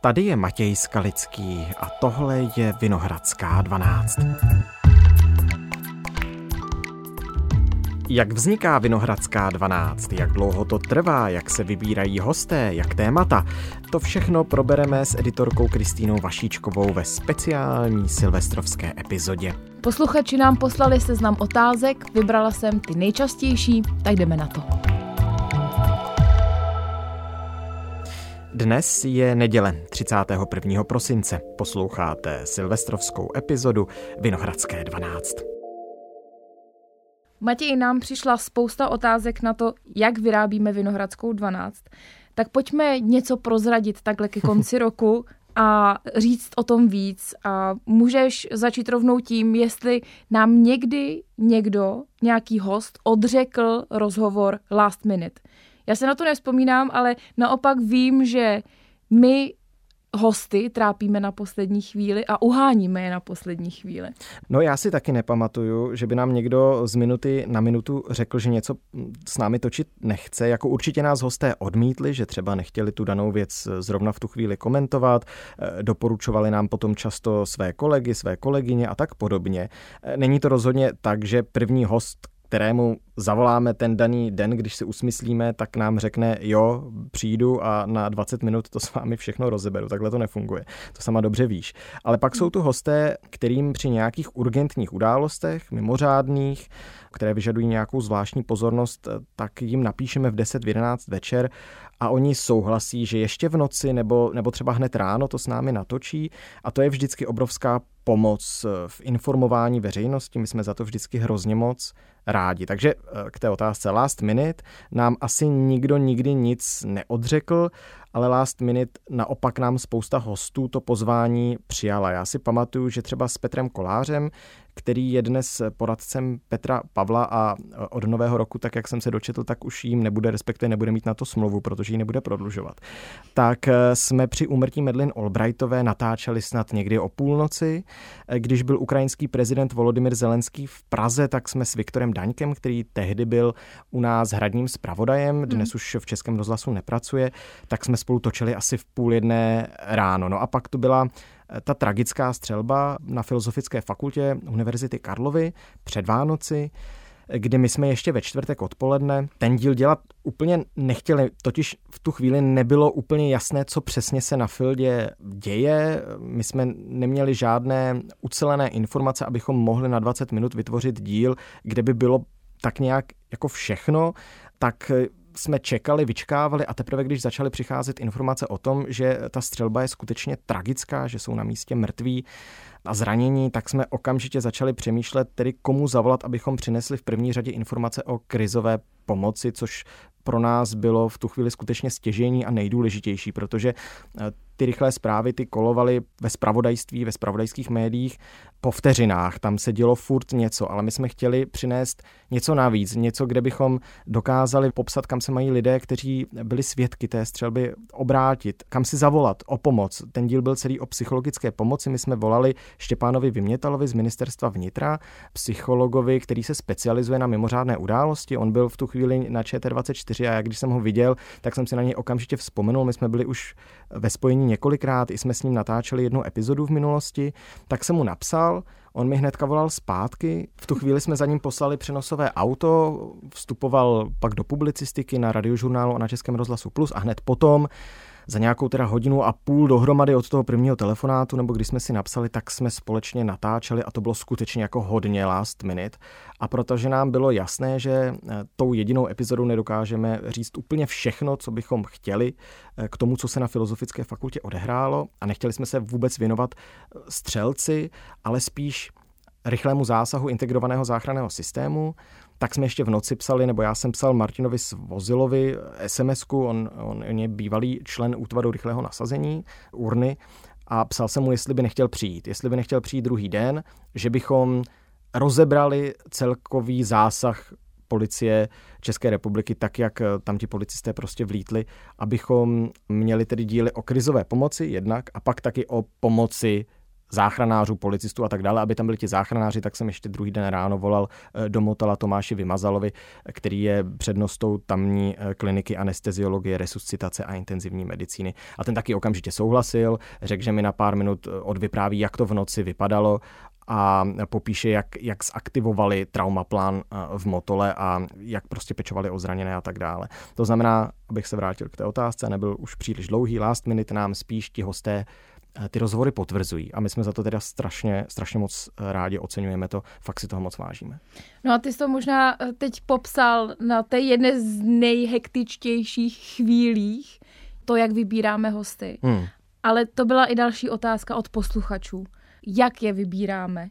Tady je Matěj Skalický a tohle je Vinohradská 12. Jak vzniká Vinohradská 12, jak dlouho to trvá, jak se vybírají hosté, jak témata, to všechno probereme s editorkou Kristýnou Vašíčkovou ve speciální silvestrovské epizodě. Posluchači nám poslali seznam otázek, vybrala jsem ty nejčastější, tak jdeme na to. Dnes je neděle 31. prosince. Posloucháte silvestrovskou epizodu Vinohradské 12. Matěj, nám přišla spousta otázek na to, jak vyrábíme Vinohradskou 12. Tak pojďme něco prozradit takhle ke konci roku a říct o tom víc. A můžeš začít rovnou tím, jestli nám někdy někdo, nějaký host, odřekl rozhovor last minute. Já se na to nespomínám, ale naopak vím, že my hosty trápíme na poslední chvíli a uháníme je na poslední chvíli. No já si taky nepamatuju, že by nám někdo z minuty na minutu řekl, že něco s námi točit nechce. Jako určitě nás hosté odmítli, že třeba nechtěli tu danou věc zrovna v tu chvíli komentovat, eh, doporučovali nám potom často své kolegy, své kolegyně a tak podobně. Eh, není to rozhodně tak, že první host, kterému zavoláme ten daný den, když si usmyslíme, tak nám řekne, jo, přijdu a na 20 minut to s vámi všechno rozeberu. Takhle to nefunguje. To sama dobře víš. Ale pak jsou tu hosté, kterým při nějakých urgentních událostech, mimořádných, které vyžadují nějakou zvláštní pozornost, tak jim napíšeme v 10, v 11 večer a oni souhlasí, že ještě v noci nebo, nebo třeba hned ráno to s námi natočí a to je vždycky obrovská pomoc v informování veřejnosti. My jsme za to vždycky hrozně moc rádi. Takže eh, k té otázce last minute nám asi nikdo nikdy nic neodřekl, ale last minute naopak nám spousta hostů to pozvání přijala. Já si pamatuju, že třeba s Petrem Kolářem, který je dnes poradcem Petra Pavla a od nového roku, tak jak jsem se dočetl, tak už jim nebude, respektive nebude mít na to smlouvu, protože ji nebude prodlužovat. Tak eh, jsme při úmrtí Medlin Albrightové natáčeli snad někdy o půlnoci. Eh, když byl ukrajinský prezident Volodymyr Zelenský v Praze, tak jsme s Viktorem Daňkem, který tehdy byl u nás hradním zpravodajem, dnes hmm. už v Českém rozhlasu nepracuje, tak jsme spolu točili asi v půl jedné ráno. No a pak tu byla ta tragická střelba na Filozofické fakultě Univerzity Karlovy před Vánoci, kdy my jsme ještě ve čtvrtek odpoledne ten díl dělat úplně nechtěli, totiž v tu chvíli nebylo úplně jasné, co přesně se na Fildě děje. My jsme neměli žádné ucelené informace, abychom mohli na 20 minut vytvořit díl, kde by bylo tak nějak jako všechno, tak jsme čekali, vyčkávali a teprve, když začaly přicházet informace o tom, že ta střelba je skutečně tragická, že jsou na místě mrtví a zranění, tak jsme okamžitě začali přemýšlet, tedy komu zavolat, abychom přinesli v první řadě informace o krizové pomoci, což pro nás bylo v tu chvíli skutečně stěžení a nejdůležitější, protože eh, ty rychlé zprávy ty kolovaly ve spravodajství, ve spravodajských médiích po vteřinách. Tam se dělo furt něco, ale my jsme chtěli přinést něco navíc, něco, kde bychom dokázali popsat, kam se mají lidé, kteří byli svědky té střelby, obrátit, kam si zavolat o pomoc. Ten díl byl celý o psychologické pomoci. My jsme volali Štěpánovi Vymětalovi z ministerstva vnitra, psychologovi, který se specializuje na mimořádné události. On byl v tu chvíli na ČT24 a jak když jsem ho viděl, tak jsem si na něj okamžitě vzpomenul. My jsme byli už ve spojení několikrát, i jsme s ním natáčeli jednu epizodu v minulosti, tak jsem mu napsal, on mi hnedka volal zpátky, v tu chvíli jsme za ním poslali přenosové auto, vstupoval pak do publicistiky na radiožurnálu a na Českém rozhlasu Plus a hned potom za nějakou teda hodinu a půl dohromady od toho prvního telefonátu, nebo když jsme si napsali, tak jsme společně natáčeli a to bylo skutečně jako hodně last minute. A protože nám bylo jasné, že eh, tou jedinou epizodou nedokážeme říct úplně všechno, co bychom chtěli eh, k tomu, co se na Filozofické fakultě odehrálo a nechtěli jsme se vůbec věnovat eh, střelci, ale spíš rychlému zásahu integrovaného záchranného systému, tak jsme ještě v noci psali, nebo já jsem psal Martinovi Svozilovi sms on, on je bývalý člen útvaru rychlého nasazení, urny, a psal jsem mu, jestli by nechtěl přijít. Jestli by nechtěl přijít druhý den, že bychom rozebrali celkový zásah policie České republiky, tak jak tam ti policisté prostě vlítli, abychom měli tedy díly o krizové pomoci jednak a pak taky o pomoci záchranářů, policistů a tak dále, aby tam byli ti záchranáři, tak jsem ještě druhý den ráno volal eh, do Motala Tomáši Vymazalovi, který je přednostou tamní eh, kliniky anesteziologie, resuscitace a intenzivní medicíny. A ten taky okamžitě souhlasil, řekl, že mi na pár minut eh, odvypráví, jak to v noci vypadalo a popíše, jak, jak zaktivovali traumaplán v Motole a jak prostě pečovali o zraněné a tak dále. To znamená, abych se vrátil k té otázce, nebyl už příliš dlouhý, last minute nám spíš ti hosté Eh, ty rozhovory potvrzují a my jsme za to teda strašně, strašně moc eh, rádi oceňujeme to, fakt si toho moc vážíme. No a ty jsi to možná eh, teď popsal na té jedné z nejhektičtějších chvílích, to, jak vybíráme hosty. Hmm. Ale to byla i další otázka od posluchačů. Jak je vybíráme?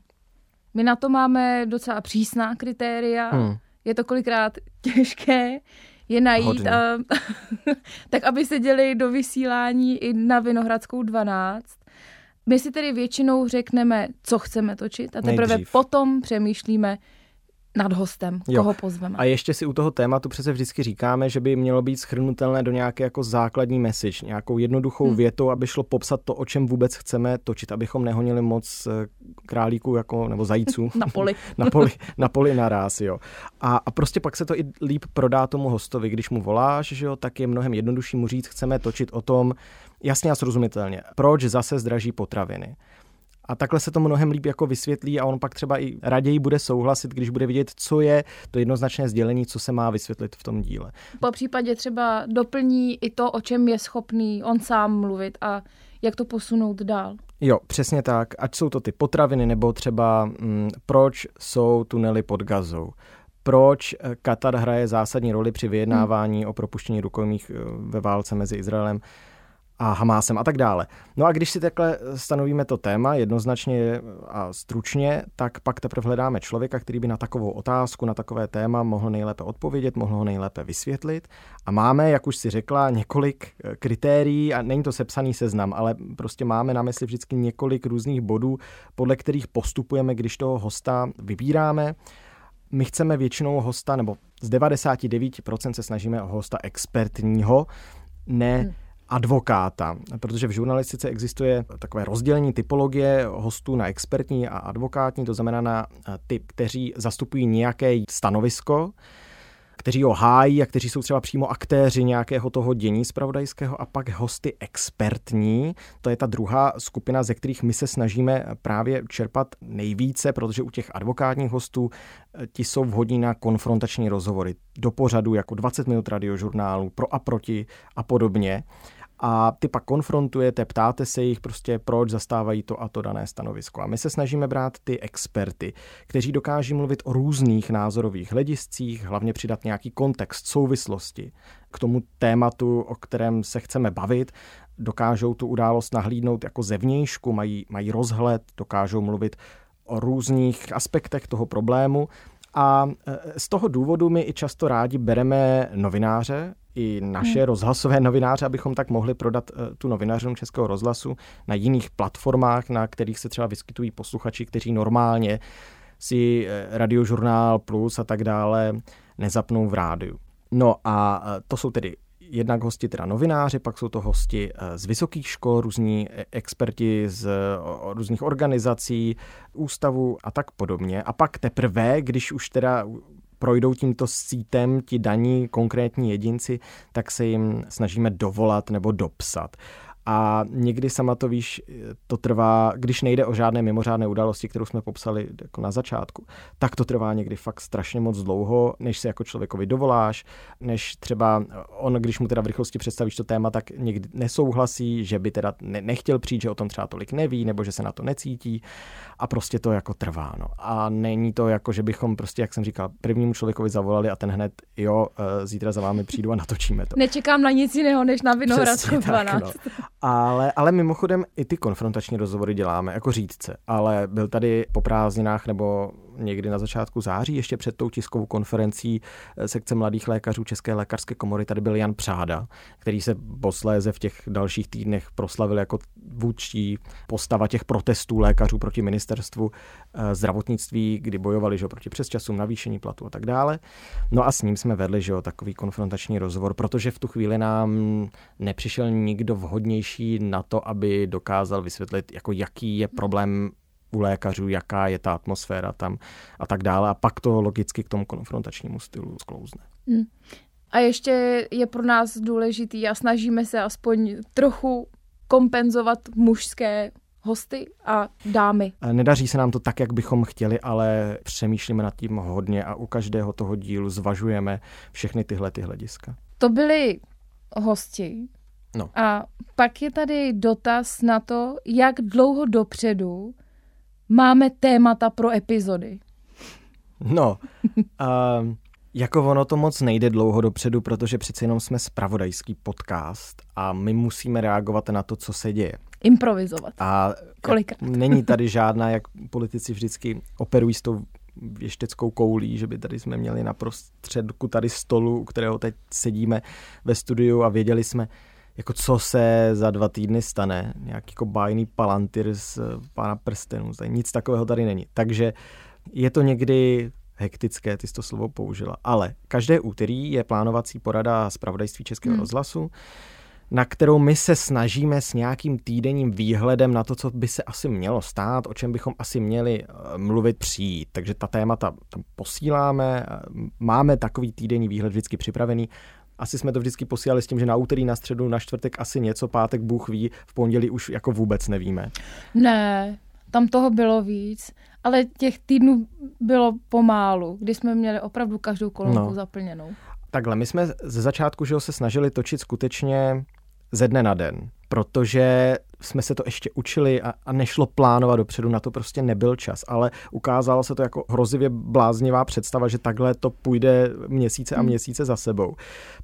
My na to máme docela přísná kritéria. Hmm. Je to kolikrát těžké je najít. A, tak aby se děli do vysílání i na Vinohradskou 12. My si tedy většinou řekneme, co chceme točit a teprve Nejdřív. potom přemýšlíme, nad hostem, jo. koho pozveme. A ještě si u toho tématu přece vždycky říkáme, že by mělo být schrnutelné do nějaké jako základní message, nějakou jednoduchou hmm. větou, aby šlo popsat to, o čem vůbec chceme točit, abychom nehonili moc eh, králíků jako, nebo zajíců. na poli. na poli. Na poli naraz, jo. A, a prostě pak se to i líp prodá tomu hostovi, když mu voláš, že jo, tak je mnohem jednodušší mu říct, chceme točit o tom, jasně a srozumitelně, proč zase zdraží potraviny. A takhle se to mnohem líp jako vysvětlí a on pak třeba i raději bude souhlasit, když bude vidět, co je to jednoznačné sdělení, co se má vysvětlit v tom díle. Po případě třeba doplní i to, o čem je schopný on sám mluvit a jak to posunout dál. Jo, přesně tak. Ať jsou to ty potraviny, nebo třeba hm, proč jsou tunely pod gazou proč eh, Katar hraje zásadní roli při vyjednávání hmm. o propuštění rukojmích eh, ve válce mezi Izraelem a Hamásem a tak dále. No a když si takhle stanovíme to téma jednoznačně a stručně, tak pak teprve hledáme člověka, který by na takovou otázku, na takové téma mohl nejlépe odpovědět, mohl ho nejlépe vysvětlit. A máme, jak už si řekla, několik eh, kritérií a není to sepsaný seznam, ale prostě máme na mysli vždycky několik různých bodů, podle kterých postupujeme, když toho hosta vybíráme. My chceme většinou hosta, nebo z 99% se snažíme o hosta expertního, ne hmm advokáta, protože v žurnalistice existuje takové rozdělení typologie hostů na expertní a advokátní, to znamená na ty, kteří zastupují nějaké stanovisko, kteří ho hájí a kteří jsou třeba přímo aktéři nějakého toho dění spravodajského a pak hosty expertní. To je ta druhá skupina, ze kterých my se snažíme právě čerpat nejvíce, protože u těch advokátních hostů eh, ti jsou vhodní na konfrontační rozhovory do pořadu jako 20 minut radiožurnálu, pro a proti a podobně a ty pak konfrontujete, ptáte se jich prostě, proč zastávají to a to dané stanovisko. A my se snažíme brát ty experty, kteří dokáží mluvit o různých názorových hlediscích, hlavně přidat nějaký kontext, souvislosti k tomu tématu, o kterém se chceme bavit, dokážou tu událost nahlídnout jako zevnějšku, mají, mají rozhled, dokážou mluvit o různých aspektech toho problému. A e, z toho důvodu my i často rádi bereme novináře, i naše hmm. rozhlasové novináře, abychom tak mohli prodat uh, tu novinářům Českého rozhlasu na jiných platformách, na kterých se třeba vyskytují posluchači, kteří normálně si uh, radiožurnál plus a tak dále nezapnou v rádiu. No a uh, to jsou tedy jednak hosti teda novináři, pak jsou to hosti z vysokých škol, různí experti z různých organizací, ústavů a tak podobně. A pak teprve, když už teda projdou tímto sítem ti daní konkrétní jedinci, tak se jim snažíme dovolat nebo dopsat. A někdy sama to víš, to trvá, když nejde o žádné mimořádné události, kterou jsme popsali jako na začátku, tak to trvá někdy fakt strašně moc dlouho, než se jako člověkovi dovoláš, než třeba on, když mu teda v rychlosti představíš to téma, tak někdy nesouhlasí, že by teda ne- nechtěl přijít, že o tom třeba tolik neví, nebo že se na to necítí a prostě to jako trvá. No. A není to jako, že bychom prostě, jak jsem říkal, prvnímu člověkovi zavolali a ten hned, jo, eh, zítra za vámi přijdu a natočíme to. Nečekám na nic jiného, než na Vinohradskou 12. Tak, no. Ale, ale mimochodem i ty konfrontační rozhovory děláme jako řídce, ale byl tady po prázdninách nebo někdy na začátku září, ještě před tou tiskovou konferencí eh, sekce mladých lékařů České lékařské komory, tady byl Jan Přáda, který se posléze v těch dalších týdnech proslavil jako vůdčí postava těch protestů lékařů proti ministerstvu eh, zdravotnictví, kdy bojovali že, proti přesčasům, navýšení platu a tak dále. No a s ním jsme vedli že, takový konfrontační rozhovor, protože v tu chvíli nám nepřišel nikdo vhodnější na to, aby dokázal vysvětlit, jako jaký je problém u lékařů, jaká je ta atmosféra tam a tak dále. A pak to logicky k tomu konfrontačnímu stylu sklouzne. Hmm. A ještě je pro nás důležitý a snažíme se aspoň trochu kompenzovat mužské hosty a dámy. Nedaří se nám to tak, jak bychom chtěli, ale přemýšlíme nad tím hodně a u každého toho dílu zvažujeme všechny tyhle ty hlediska. To byli hosti. No. A pak je tady dotaz na to, jak dlouho dopředu máme témata pro epizody. No, uh, jako ono to moc nejde dlouho dopředu, protože přeci jenom jsme spravodajský podcast a my musíme reagovat na to, co se děje. Improvizovat. A Kolikrát? není tady žádná, jak politici vždycky operují s tou věšteckou koulí, že by tady jsme měli na prostředku tady stolu, u kterého teď sedíme ve studiu a věděli jsme, jako co se za dva týdny stane, nějaký jako bájný palantir z pána prstenů, nic takového tady není. Takže je to někdy hektické, ty jsi to slovo použila. Ale každé úterý je plánovací porada z pravodajství Českého hmm. rozhlasu, na kterou my se snažíme s nějakým týdenním výhledem na to, co by se asi mělo stát, o čem bychom asi měli eh, mluvit přijít. Takže ta témata tam posíláme, eh, máme takový týdenní výhled vždycky připravený. Asi jsme to vždycky posílali s tím, že na úterý, na středu, na čtvrtek asi něco, pátek Bůh ví, v pondělí už jako vůbec nevíme. Ne, tam toho bylo víc, ale těch týdnů bylo pomálu, kdy jsme měli opravdu každou kolonku no. zaplněnou. Takhle, my jsme ze začátku že se snažili točit skutečně ze dne na den, protože jsme se to ještě učili a, a nešlo plánovat dopředu, na to prostě nebyl čas, ale ukázalo se to jako hrozivě bláznivá představa, že takhle to půjde měsíce a hmm. měsíce za sebou,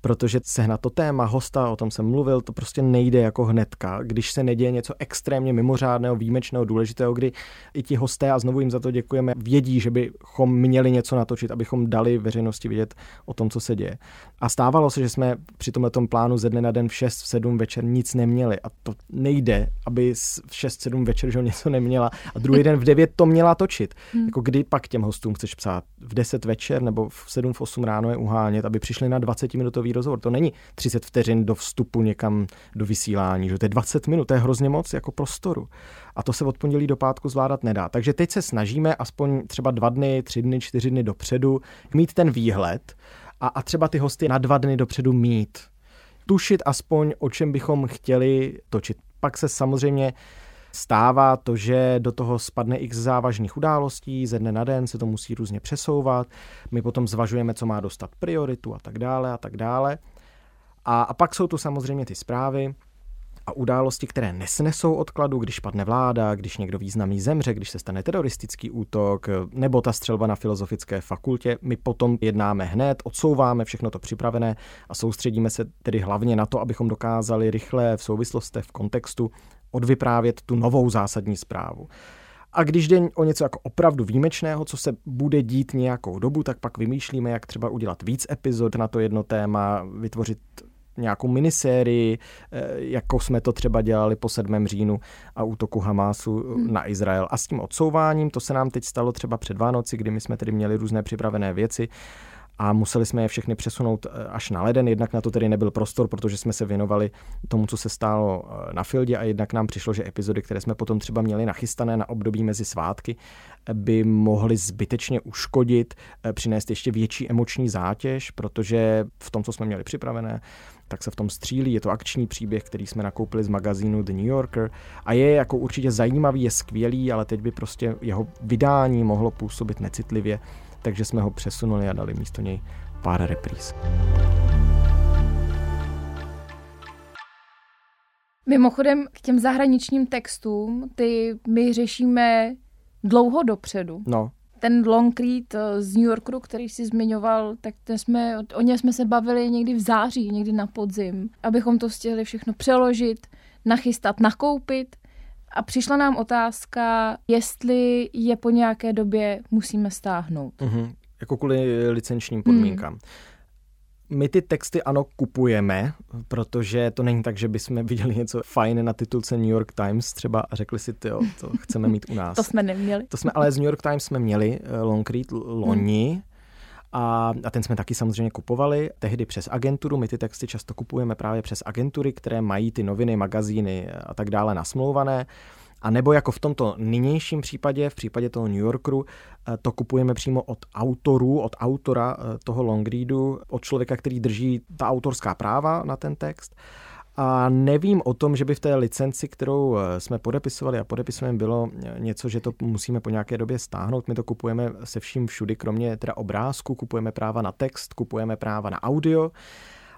protože sehnat to téma, hosta, o tom jsem mluvil, to prostě nejde jako hnedka, když se neděje něco extrémně mimořádného, výjimečného, důležitého, kdy i ti hosté, a znovu jim za to děkujeme, vědí, že bychom měli něco natočit, abychom dali veřejnosti vidět o tom, co se děje. A stávalo se, že jsme při tomhle plánu ze dne na den v 6, v 7 večer nic neměli a to nejde aby v 6-7 večer že něco neměla a druhý den v 9 to měla točit. Hmm. Jako kdy pak těm hostům chceš psát? V 10 večer nebo v 7 v 8 ráno je uhánět, aby přišli na 20-minutový rozhovor. To není 30 vteřin do vstupu někam do vysílání, že to je 20 minut, to je hrozně moc jako prostoru. A to se od pondělí do pátku zvládat nedá. Takže teď se snažíme aspoň třeba dva dny, tři dny, čtyři dny dopředu mít ten výhled a, a třeba ty hosty na dva dny dopředu mít tušit aspoň, o čem bychom chtěli točit pak se samozřejmě stává to, že do toho spadne x závažných událostí, ze dne na den se to musí různě přesouvat, my potom zvažujeme, co má dostat prioritu a tak dále a tak dále. A, a pak jsou tu samozřejmě ty zprávy, a události, které nesnesou odkladu, když padne vláda, když někdo významný zemře, když se stane teroristický útok nebo ta střelba na filozofické fakultě, my potom jednáme hned, odsouváme všechno to připravené a soustředíme se tedy hlavně na to, abychom dokázali rychle v souvislostech, v kontextu odvyprávět tu novou zásadní zprávu. A když jde o něco jako opravdu výjimečného, co se bude dít nějakou dobu, tak pak vymýšlíme, jak třeba udělat víc epizod na to jedno téma, vytvořit nějakou minisérii, eh, jako jsme to třeba dělali po 7. říjnu a útoku Hamásu hmm. na Izrael. A s tím odsouváním, to se nám teď stalo třeba před Vánoci, kdy my jsme tedy měli různé připravené věci a museli jsme je všechny přesunout eh, až na leden. Jednak na to tedy nebyl prostor, protože jsme se věnovali tomu, co se stálo eh, na Fieldě a jednak nám přišlo, že epizody, které jsme potom třeba měli nachystané na období mezi svátky, by mohly zbytečně uškodit, přinést ještě větší emoční zátěž, protože v tom, co jsme měli připravené, tak se v tom střílí. Je to akční příběh, který jsme nakoupili z magazínu The New Yorker a je jako určitě zajímavý, je skvělý, ale teď by prostě jeho vydání mohlo působit necitlivě, takže jsme ho přesunuli a dali místo něj pár repríz. Mimochodem k těm zahraničním textům, ty my řešíme dlouho dopředu. No ten long read eh, z New Yorku, který jsi zmiňoval, tak jsme, o ně jsme se bavili někdy v září, někdy na podzim, abychom to stihli všechno přeložit, nachystat, nakoupit a přišla nám otázka, jestli je po nějaké době musíme stáhnout. Mm-hmm. Jako kvůli licenčním podmínkám. Mm. My ty texty ano kupujeme, protože to není tak, že bychom viděli něco fajn na titulce New York Times třeba a řekli si, jo, to chceme mít u nás. to jsme neměli. To jsme, ale z New York Times jsme měli eh, long read loni. Hmm. A, a ten jsme taky samozřejmě kupovali, tehdy přes agenturu. My ty texty často kupujeme právě přes agentury, které mají ty noviny, magazíny a tak dále nasmlouvané. A nebo jako v tomto nynějším případě, v případě toho New Yorkeru, eh, to kupujeme přímo od autorů, od autora eh, toho long readu, od člověka, který drží ta autorská práva na ten text. A nevím o tom, že by v té licenci, kterou eh, jsme podepisovali a podepisujeme, bylo něco, že to musíme po nějaké době stáhnout. My to kupujeme se vším všudy, kromě teda obrázku, kupujeme práva na text, kupujeme práva na audio.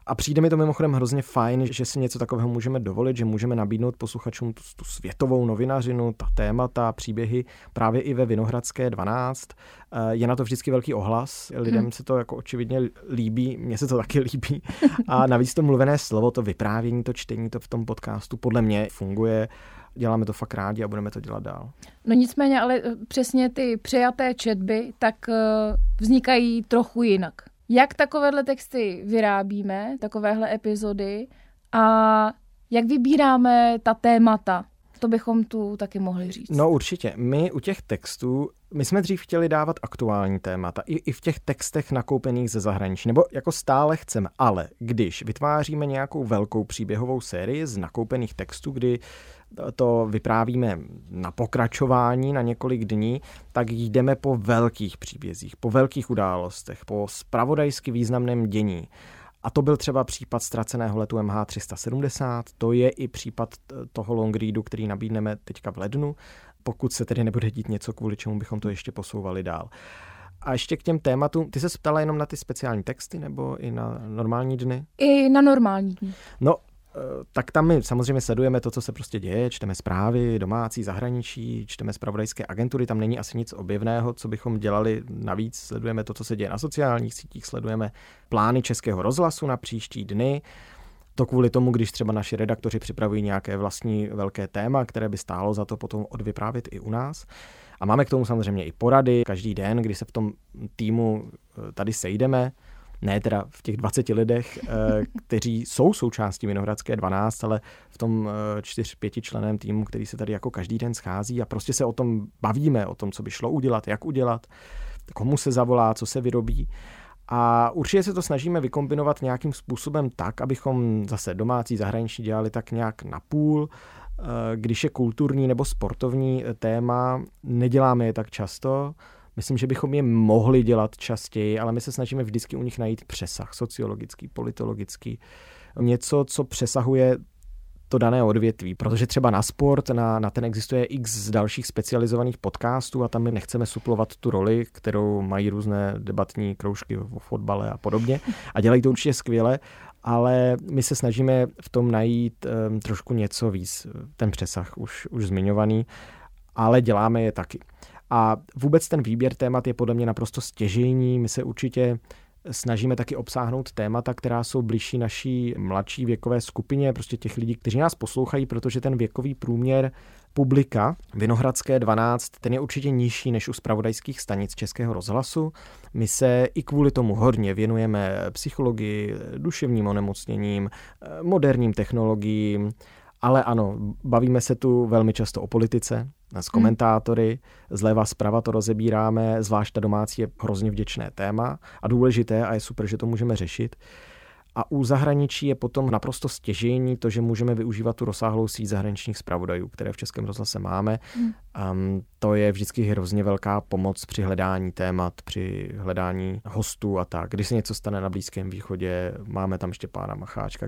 A přijde mi to mimochodem hrozně fajn, že si něco takového můžeme dovolit, že můžeme nabídnout posluchačům tu, tu světovou novinařinu, ta témata, příběhy právě i ve Vinohradské 12. Eh, je na to vždycky velký ohlas, lidem hmm. se to jako očividně líbí, mně se to taky líbí. A navíc to mluvené slovo, to vyprávění, to čtení, to v tom podcastu podle mě funguje děláme to fakt rádi a budeme to dělat dál. No nicméně, ale eh, přesně ty přijaté četby tak eh, vznikají trochu jinak jak takovéhle texty vyrábíme, takovéhle epizody a jak vybíráme ta témata. To bychom tu taky mohli říct. No určitě. My u těch textů, my jsme dřív chtěli dávat aktuální témata, i, i v těch textech nakoupených ze zahraničí, nebo jako stále chceme, ale když vytváříme nějakou velkou příběhovou sérii z nakoupených textů, kdy to vyprávíme na pokračování na několik dní, tak jdeme po velkých příbězích, po velkých událostech, po spravodajsky významném dění. A to byl třeba případ ztraceného letu MH370, to je i případ toho long readu, který nabídneme teďka v lednu, pokud se tedy nebude dít něco, kvůli čemu bychom to ještě posouvali dál. A ještě k těm tématům, ty se ptala jenom na ty speciální texty nebo i na normální dny? I na normální dny. No, Eh, tak tam my samozřejmě sledujeme to, co se prostě děje, čteme zprávy domácí, zahraničí, čteme zpravodajské agentury, tam není asi nic objevného, co bychom dělali. Navíc, sledujeme to, co se děje na sociálních sítích, sledujeme plány Českého rozhlasu na příští dny, to kvůli tomu, když třeba naši redaktoři připravují nějaké vlastní velké téma, které by stálo za to potom odvyprávět i u nás. A máme k tomu samozřejmě i porady. Každý den, kdy se v tom týmu eh, tady sejdeme, ne teda v těch 20 lidech, eh, kteří jsou součástí Vinohradské 12, ale v tom eh, čtyř, pěti členem týmu, který se tady jako každý den schází a prostě se o tom bavíme, o tom, co by šlo udělat, jak udělat, komu se zavolá, co se vyrobí. A určitě se to snažíme vykombinovat nějakým způsobem tak, abychom zase domácí, zahraniční dělali tak nějak na půl. Eh, když je kulturní nebo sportovní téma, neděláme je tak často, Myslím, že bychom je mohli dělat častěji, ale my se snažíme vždycky u nich najít přesah sociologický, politologický, něco, co přesahuje to dané odvětví, protože třeba na sport, na, na ten existuje x dalších specializovaných podcastů a tam my nechceme suplovat tu roli, kterou mají různé debatní kroužky o fotbale a podobně. A dělají to určitě skvěle, ale my se snažíme v tom najít um, trošku něco víc, ten přesah už, už zmiňovaný, ale děláme je taky. A vůbec ten výběr témat je podle mě naprosto stěžejní. My se určitě snažíme taky obsáhnout témata, která jsou blížší naší mladší věkové skupině, prostě těch lidí, kteří nás poslouchají, protože ten věkový průměr publika Vinohradské 12, ten je určitě nižší než u spravodajských stanic Českého rozhlasu. My se i kvůli tomu hodně věnujeme psychologii, duševním onemocněním, moderním technologiím, ale ano, bavíme se tu velmi často o politice, s komentátory, zleva zprava to rozebíráme, zvlášť ta domácí je hrozně vděčné téma a důležité a je super, že to můžeme řešit. A u zahraničí je potom naprosto stěžení to, že můžeme využívat tu rozsáhlou síť zahraničních zpravodajů, které v Českém rozhlase máme. Hmm. Um, to je vždycky hrozně velká pomoc při hledání témat, při hledání hostů a tak. Když se něco stane na Blízkém východě, máme tam ještě pána Macháčka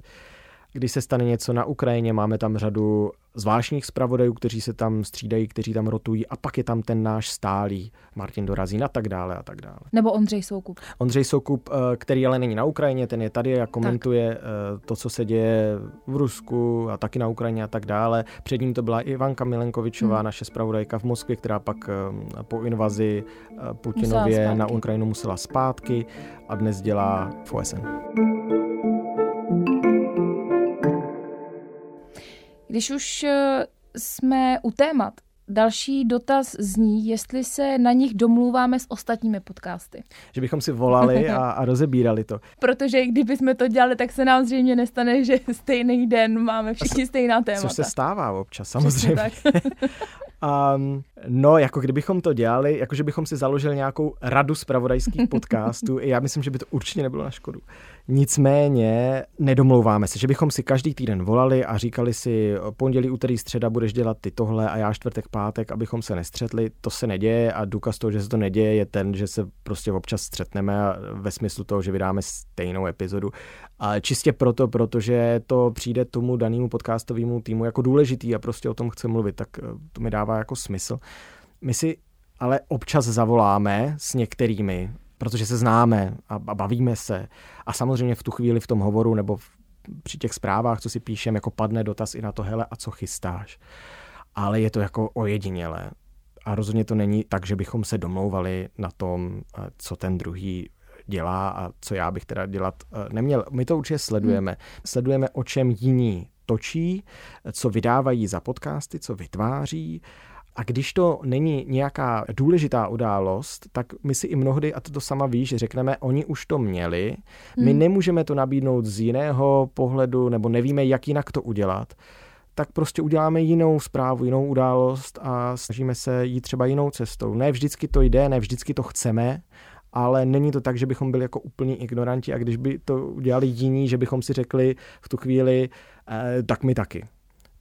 když se stane něco na Ukrajině, máme tam řadu zvláštních zpravodajů, kteří se tam střídají, kteří tam rotují a pak je tam ten náš stálý Martin Dorazín a tak dále a tak dále. Nebo Ondřej Soukup. Ondřej Soukup, eh, který ale není na Ukrajině, ten je tady a komentuje tak. Eh, to, co se děje v Rusku a taky na Ukrajině a tak dále. Před ním to byla Ivanka Milenkovičová, hmm. naše zpravodajka v Moskvě, která pak eh, po invazi Putinově na Ukrajinu musela zpátky a dnes dělá v OSN. Když už eh, jsme u témat, Další dotaz zní, jestli se na nich domluváme s ostatními podcasty. Že bychom si volali a, a rozebírali to. Protože kdyby jsme to dělali, tak se nám zřejmě nestane, že stejný den máme všichni stejná témata. Což se stává občas, samozřejmě. Um, no, jako kdybychom to dělali, jako že bychom si založili nějakou radu zpravodajských podcastů, já myslím, že by to určitě nebylo na škodu. Nicméně nedomlouváme se, že bychom si každý týden volali a říkali si pondělí, úterý, středa budeš dělat ty tohle a já čtvrtek, pátek, abychom se nestřetli. To se neděje a důkaz toho, že se to neděje, je ten, že se prostě občas střetneme ve smyslu toho, že vydáme stejnou epizodu. A čistě proto, protože to přijde tomu danému podcastovému týmu jako důležitý a prostě o tom chce mluvit, tak eh, to mi dává jako smysl. My si ale občas zavoláme s některými, protože se známe a, bavíme se. A samozřejmě v tu chvíli v tom hovoru nebo v, při těch zprávách, co si píšem, jako padne dotaz i na to, hele, a co chystáš. Ale je to jako ojedinělé. A rozhodně to není tak, že bychom se domlouvali na tom, eh, co ten druhý dělá a co já bych teda dělat eh, neměl. My to určitě sledujeme. Hmm. Sledujeme, o čem jiní točí, co vydávají za podcasty, co vytváří. A když to není nějaká důležitá událost, tak my si i mnohdy, a to, to sama víš, řekneme, oni už to měli, my hmm. nemůžeme to nabídnout z jiného pohledu, nebo nevíme, jak jinak to udělat tak prostě uděláme jinou zprávu, jinou událost a snažíme se jít třeba jinou cestou. Ne vždycky to jde, ne vždycky to chceme, ale není to tak, že bychom byli jako úplní ignoranti a když by to udělali jiní, že bychom si řekli v tu chvíli, eh, tak my taky.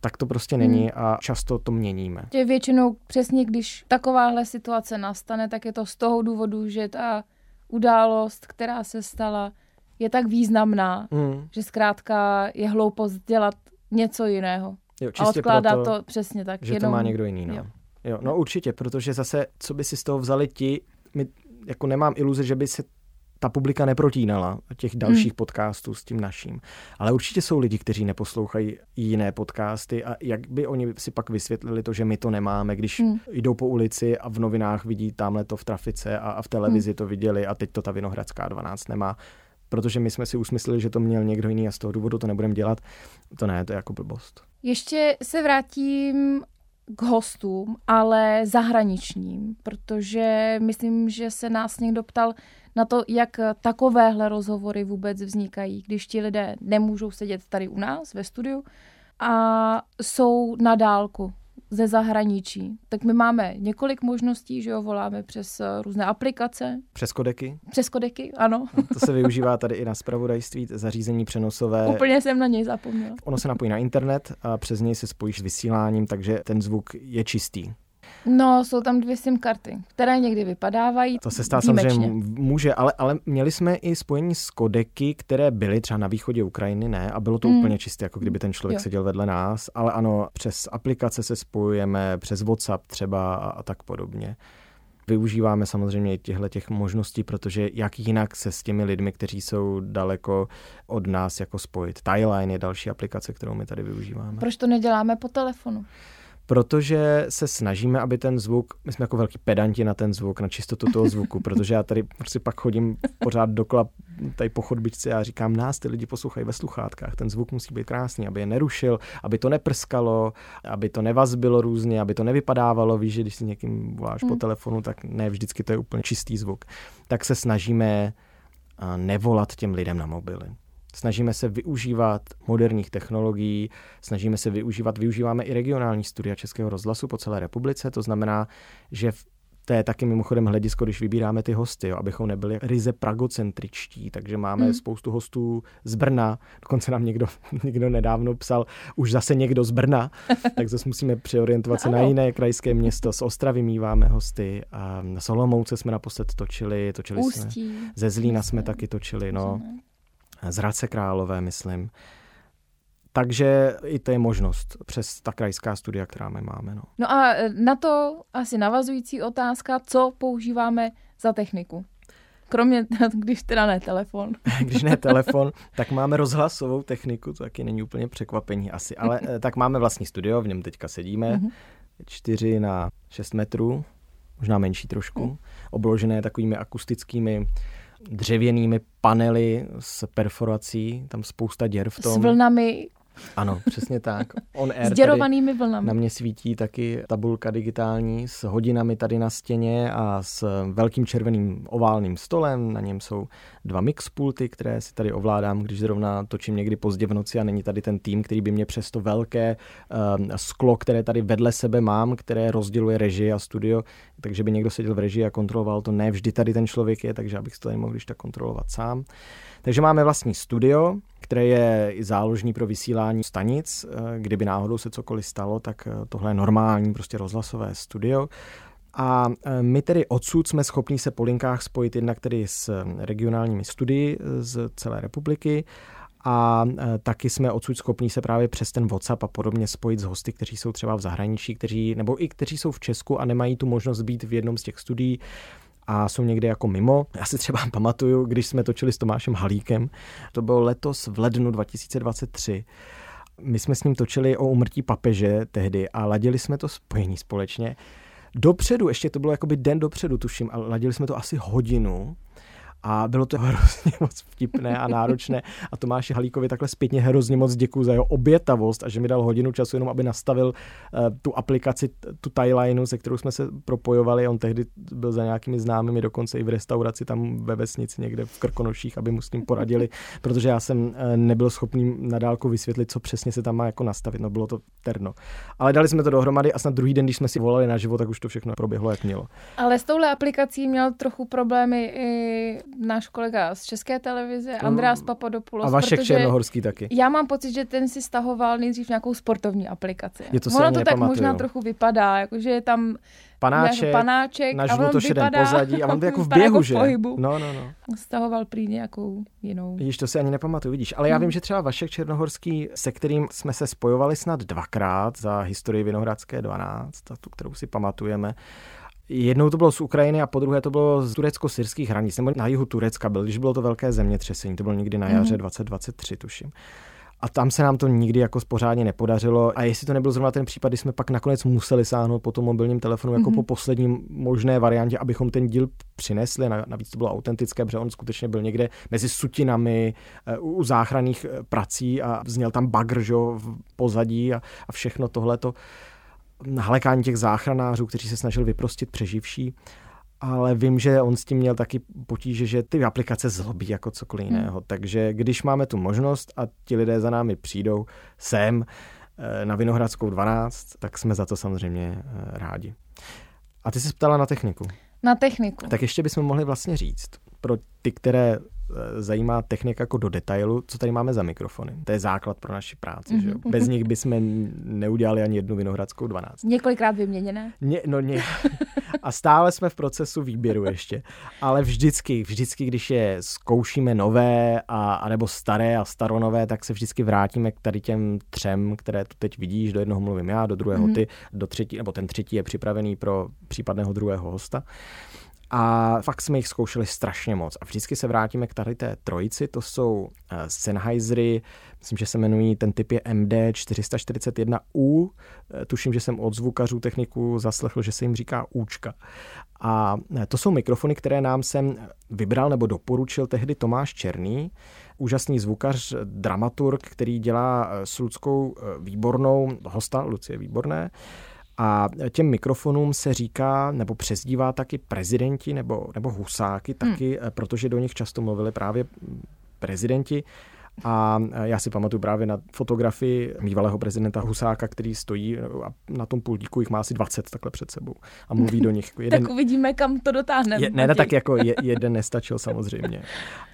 Tak to prostě není hmm. a často to měníme. Tě většinou přesně, když takováhle situace nastane, tak je to z toho důvodu, že ta událost, která se stala, je tak významná, hmm. že zkrátka je hloupost dělat něco jiného. Jo, a odkládá proto, to přesně tak. Že jenom... to má někdo jiný. No. Jo. Jo, no určitě, protože zase, co by si z toho vzali ti, my jako nemám iluze, že by se ta publika neprotínala těch dalších hmm. podcastů s tím naším. Ale určitě jsou lidi, kteří neposlouchají jiné podcasty a jak by oni si pak vysvětlili to, že my to nemáme, když hmm. jdou po ulici a v novinách vidí tamhle to v trafice a, a v televizi hmm. to viděli a teď to ta Vinohradská 12 nemá protože my jsme si usmysleli, že to měl někdo jiný a z toho důvodu to nebudeme dělat. To ne, to je jako blbost. Ještě se vrátím k hostům, ale zahraničním, protože myslím, že se nás někdo ptal na to, jak takovéhle rozhovory vůbec vznikají, když ti lidé nemůžou sedět tady u nás ve studiu a jsou na dálku ze zahraničí. Tak my máme několik možností, že jo, voláme přes eh, různé aplikace. Přes kodeky? Přes kodeky, ano. No, to se využívá tady i na spravodajství, zařízení přenosové. Úplně jsem na něj zapomněla. Ono se napojí na internet a přes něj se spojíš s vysíláním, takže ten zvuk je čistý. No, jsou tam dvě SIM karty, které někdy vypadávají. To se stát samozřejmě může, ale, ale měli jsme i spojení s kodeky, které byly třeba na východě Ukrajiny, ne, a bylo to mm. úplně čisté, jako kdyby ten člověk jo. seděl vedle nás, ale ano, přes aplikace se spojujeme, přes WhatsApp třeba a, a tak podobně. Využíváme samozřejmě i těchto těch možností, protože jak jinak se s těmi lidmi, kteří jsou daleko od nás, jako spojit. Tyline je další aplikace, kterou my tady využíváme. Proč to neděláme po telefonu? Protože se snažíme, aby ten zvuk, my jsme jako velký pedanti na ten zvuk, na čistotu toho zvuku, protože já tady prostě pak chodím pořád dokola tady po chodbičce a říkám, nás ty lidi poslouchají ve sluchátkách, ten zvuk musí být krásný, aby je nerušil, aby to neprskalo, aby to nevazbilo různě, aby to nevypadávalo, víš, že když si někým voláš hmm. po telefonu, tak ne vždycky to je úplně čistý zvuk. Tak se snažíme nevolat těm lidem na mobily. Snažíme se využívat moderních technologií, snažíme se využívat, využíváme i regionální studia Českého rozhlasu po celé republice, to znamená, že v to je taky mimochodem hledisko, když vybíráme ty hosty, jo, abychom nebyli ryze pragocentričtí, takže máme hmm. spoustu hostů z Brna, dokonce nám někdo, někdo nedávno psal, už zase někdo z Brna, tak zase musíme přeorientovat se na jiné krajské město, z Ostravy míváme hosty, a na Solomouce jsme naposled točili, točili Ústí. jsme, ze Zlína jsme taky točili, no z Hradce Králové, myslím. Takže i to je možnost přes ta krajská studia, která my máme. No. no a na to asi navazující otázka, co používáme za techniku? Kromě, když teda ne telefon. když ne telefon, tak máme rozhlasovou techniku, to taky není úplně překvapení asi, ale eh, tak máme vlastní studio, v něm teďka sedíme, mm-hmm. 4 na 6 metrů, možná menší trošku, mm. obložené takovými akustickými dřevěnými panely s perforací, tam spousta děr v tom. S vlnami Ano, přesně tak. On air S děrovanými vlnami. Na mě svítí taky tabulka digitální s hodinami tady na stěně a s velkým červeným oválným stolem. Na něm jsou dva mixpulty, které si tady ovládám, když zrovna točím někdy pozdě v noci a není tady ten tým, který by mě přes to velké uh, sklo, které tady vedle sebe mám, které rozděluje režii a studio, takže by někdo seděl v režii a kontroloval to. Ne vždy tady ten člověk je, takže abych to nemohl když tak kontrolovat sám. Takže máme vlastní studio, které je záložní pro vysílání stanic. Eh, kdyby náhodou se cokoliv stalo, tak eh, tohle je normální prostě rozhlasové studio. A eh, my tedy odsud jsme schopni se po linkách spojit jednak tedy s regionálními studii z celé republiky a taky jsme odsud schopni se právě přes ten WhatsApp a podobně spojit s hosty, kteří jsou třeba v zahraničí, kteří, nebo i kteří jsou v Česku a nemají tu možnost být v jednom z těch studií a jsou někde jako mimo. Já si třeba pamatuju, když jsme točili s Tomášem Halíkem, to bylo letos v lednu 2023, my jsme s ním točili o umrtí papeže tehdy a ladili jsme to spojení společně. Dopředu, ještě to bylo jakoby den dopředu, tuším, a ladili jsme to asi hodinu a bylo to hrozně moc vtipné a náročné a Tomáši Halíkovi takhle zpětně hrozně moc děkuji za jeho obětavost a že mi dal hodinu času jenom, aby nastavil uh, tu aplikaci, tu timelineu, se kterou jsme se propojovali. On tehdy byl za nějakými známými, dokonce i v restauraci tam ve vesnici někde v Krkonoších, aby mu s tím poradili, protože já jsem uh, nebyl schopný na dálku vysvětlit, co přesně se tam má jako nastavit. No bylo to terno. Ale dali jsme to dohromady a snad druhý den, když jsme si volali na život, tak už to všechno proběhlo, jak mělo. Ale s touhle aplikací měl trochu problémy i náš kolega z České televize, Andreas Papadopoulos. A Vašek Černohorský taky. Já mám pocit, že ten si stahoval nejdřív nějakou sportovní aplikaci. Je to ono to tak možná trochu vypadá, jakože je tam panáček, panáček na žlutošedém pozadí a on to jako v běhu, jako že? Pohybu. No, no, no. Stahoval prý nějakou jinou. Vidíš, to si ani nepamatuju, vidíš. Ale já hmm. vím, že třeba Vašek Černohorský, se kterým jsme se spojovali snad dvakrát za historii Vinohradské 12, tu, kterou si pamatujeme, Jednou to bylo z Ukrajiny a po druhé to bylo z turecko-syrských hranic, nebo na jihu Turecka byl, když bylo to velké zemětřesení, to bylo někdy na jaře mm. 2023, tuším. A tam se nám to nikdy jako pořádně nepodařilo. A jestli to nebyl zrovna ten případ, kdy jsme pak nakonec museli sáhnout po tom mobilním telefonu jako mm-hmm. po poslední možné variantě, abychom ten díl přinesli. Navíc to bylo autentické, protože on skutečně byl někde mezi sutinami eh, u záchranných eh, prací a zněl tam bagr v pozadí a, a všechno tohleto halekání těch záchranářů, kteří se snažili vyprostit přeživší ale vím, že on s tím měl taky potíže, že ty aplikace zlobí jako cokoliv hmm. jiného. Hmm. Takže když máme tu možnost a ti lidé za námi přijdou sem eh, na Vinohradskou 12, tak jsme za to samozřejmě eh, rádi. A ty jsi ptala na techniku. Na techniku. Tak ještě bychom mohli vlastně říct, pro ty, které zajímá technika jako do detailu, co tady máme za mikrofony. To je základ pro naši práci. Mm-hmm. Že jo? Mhm. Bez nich bychom neudělali ani jednu Vinohradskou 12. Několikrát vyměněné? Ně, no ně. A stále jsme v procesu výběru ještě. Ale vždycky, vždycky, když je zkoušíme nové a, anebo staré a staronové, tak se vždycky vrátíme k tady těm třem, které tu teď vidíš. Do jednoho mluvím já, do druhého mm-hmm. ty, do třetí, nebo ten třetí je připravený pro případného druhého hosta. A fakt jsme jich zkoušeli strašně moc. A vždycky se vrátíme k tady té trojici, to jsou uh, Sennheisery, myslím, že se jmenují, ten typ je MD441U, eh, tuším, že jsem od zvukařů techniku zaslechl, že se jim říká Účka. A eh, to jsou mikrofony, které nám jsem vybral nebo doporučil tehdy Tomáš Černý, úžasný zvukař, dramaturg, který dělá s Ludskou výbornou, hosta Lucie Výborné, a těm mikrofonům se říká nebo přezdívá taky prezidenti nebo, nebo husáky taky, hmm. protože do nich často mluvili právě prezidenti. A já si pamatuju právě na fotografii bývalého prezidenta Husáka, který stojí a na tom pultíku jich má asi 20 takhle před sebou a mluví do nich. Jeden, tak uvidíme, kam to dotáhneme. Je, ne, ne, tak jako je, jeden nestačil samozřejmě.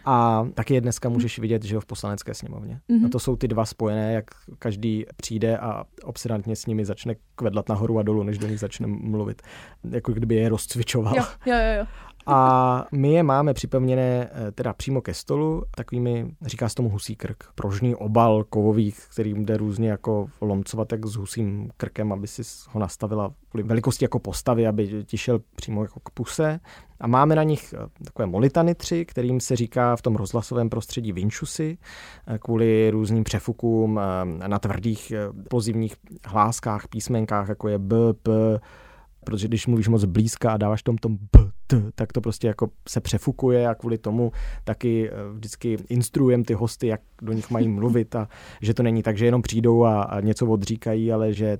A taky je dneska můžeš vidět, že ho v poslanecké sněmovně. Mm-hmm. A to jsou ty dva spojené, jak každý přijde a obsedantně s nimi začne kvedlat nahoru a dolů, než do nich začne mluvit. Jako kdyby je rozcvičoval. Jo, jo, jo. A my je máme připevněné eh, teda přímo ke stolu takovými, říká se tomu husí krk, prožný obal kovový, kterým jde různě jako lomcovat jak s husím krkem, aby si ho nastavila kvůli velikosti jako postavy, aby ti šel přímo jako k puse. A máme na nich eh, takové molitany tři, kterým se říká v tom rozhlasovém prostředí vinčusy, eh, kvůli různým přefukům na tvrdých pozivních hláskách, písmenkách, jako je B, P, protože když mluvíš moc blízka a dáváš tom tom B, t, tak to prostě jako se přefukuje a kvůli tomu taky eh, vždycky instruujeme ty hosty, jak do nich mají mluvit a že to není tak, že jenom přijdou a, a něco odříkají, ale že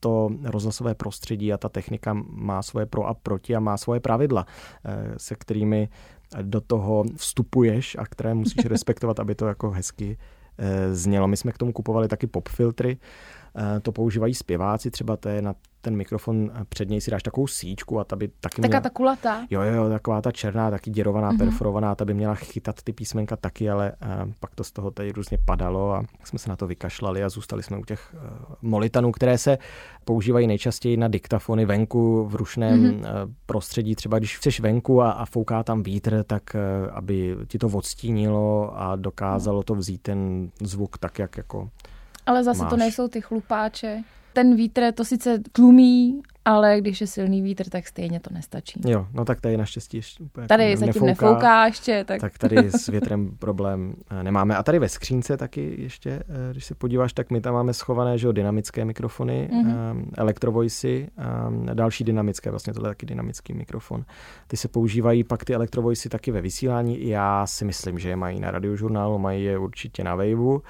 to rozhlasové prostředí a ta technika má svoje pro a proti a má svoje pravidla, eh, se kterými do toho vstupuješ a které musíš respektovat, aby to jako hezky eh, znělo. My jsme k tomu kupovali taky pop filtry, to používají zpěváci, třeba to je na ten mikrofon eh, před něj si dáš takovou síčku a ta by taky Taká měla... ta kulatá. Jo, jo, taková ta černá, taky děrovaná, mm-hmm. perforovaná, ta by měla chytat ty písmenka taky, ale uh, pak to z toho tady různě padalo a jsme se na to vykašlali a zůstali jsme u těch uh, molitanů, které se používají nejčastěji na diktafony venku v rušném mm-hmm. uh, prostředí. Třeba když chceš venku a, a fouká tam vítr, tak uh, aby ti to odstínilo a dokázalo to vzít ten zvuk tak, jak jako ale zase máš. to nejsou ty chlupáče. Ten vítr to sice tlumí, ale když je silný vítr, tak stejně to nestačí. Jo, no tak tady naštěstí ještě úplně Tady jako zatím nefouká, nefouká ještě. Tak... tak tady s větrem problém eh, nemáme. A tady ve skřínce taky ještě, eh, když se podíváš, tak my tam máme schované že jo, dynamické mikrofony, mm-hmm. elektrovoicy, další dynamické, vlastně tohle je taky dynamický mikrofon. Ty se používají pak ty elektrovoicy taky ve vysílání. Já si myslím, že je mají na radiožurnálu, mají je určitě na Waveu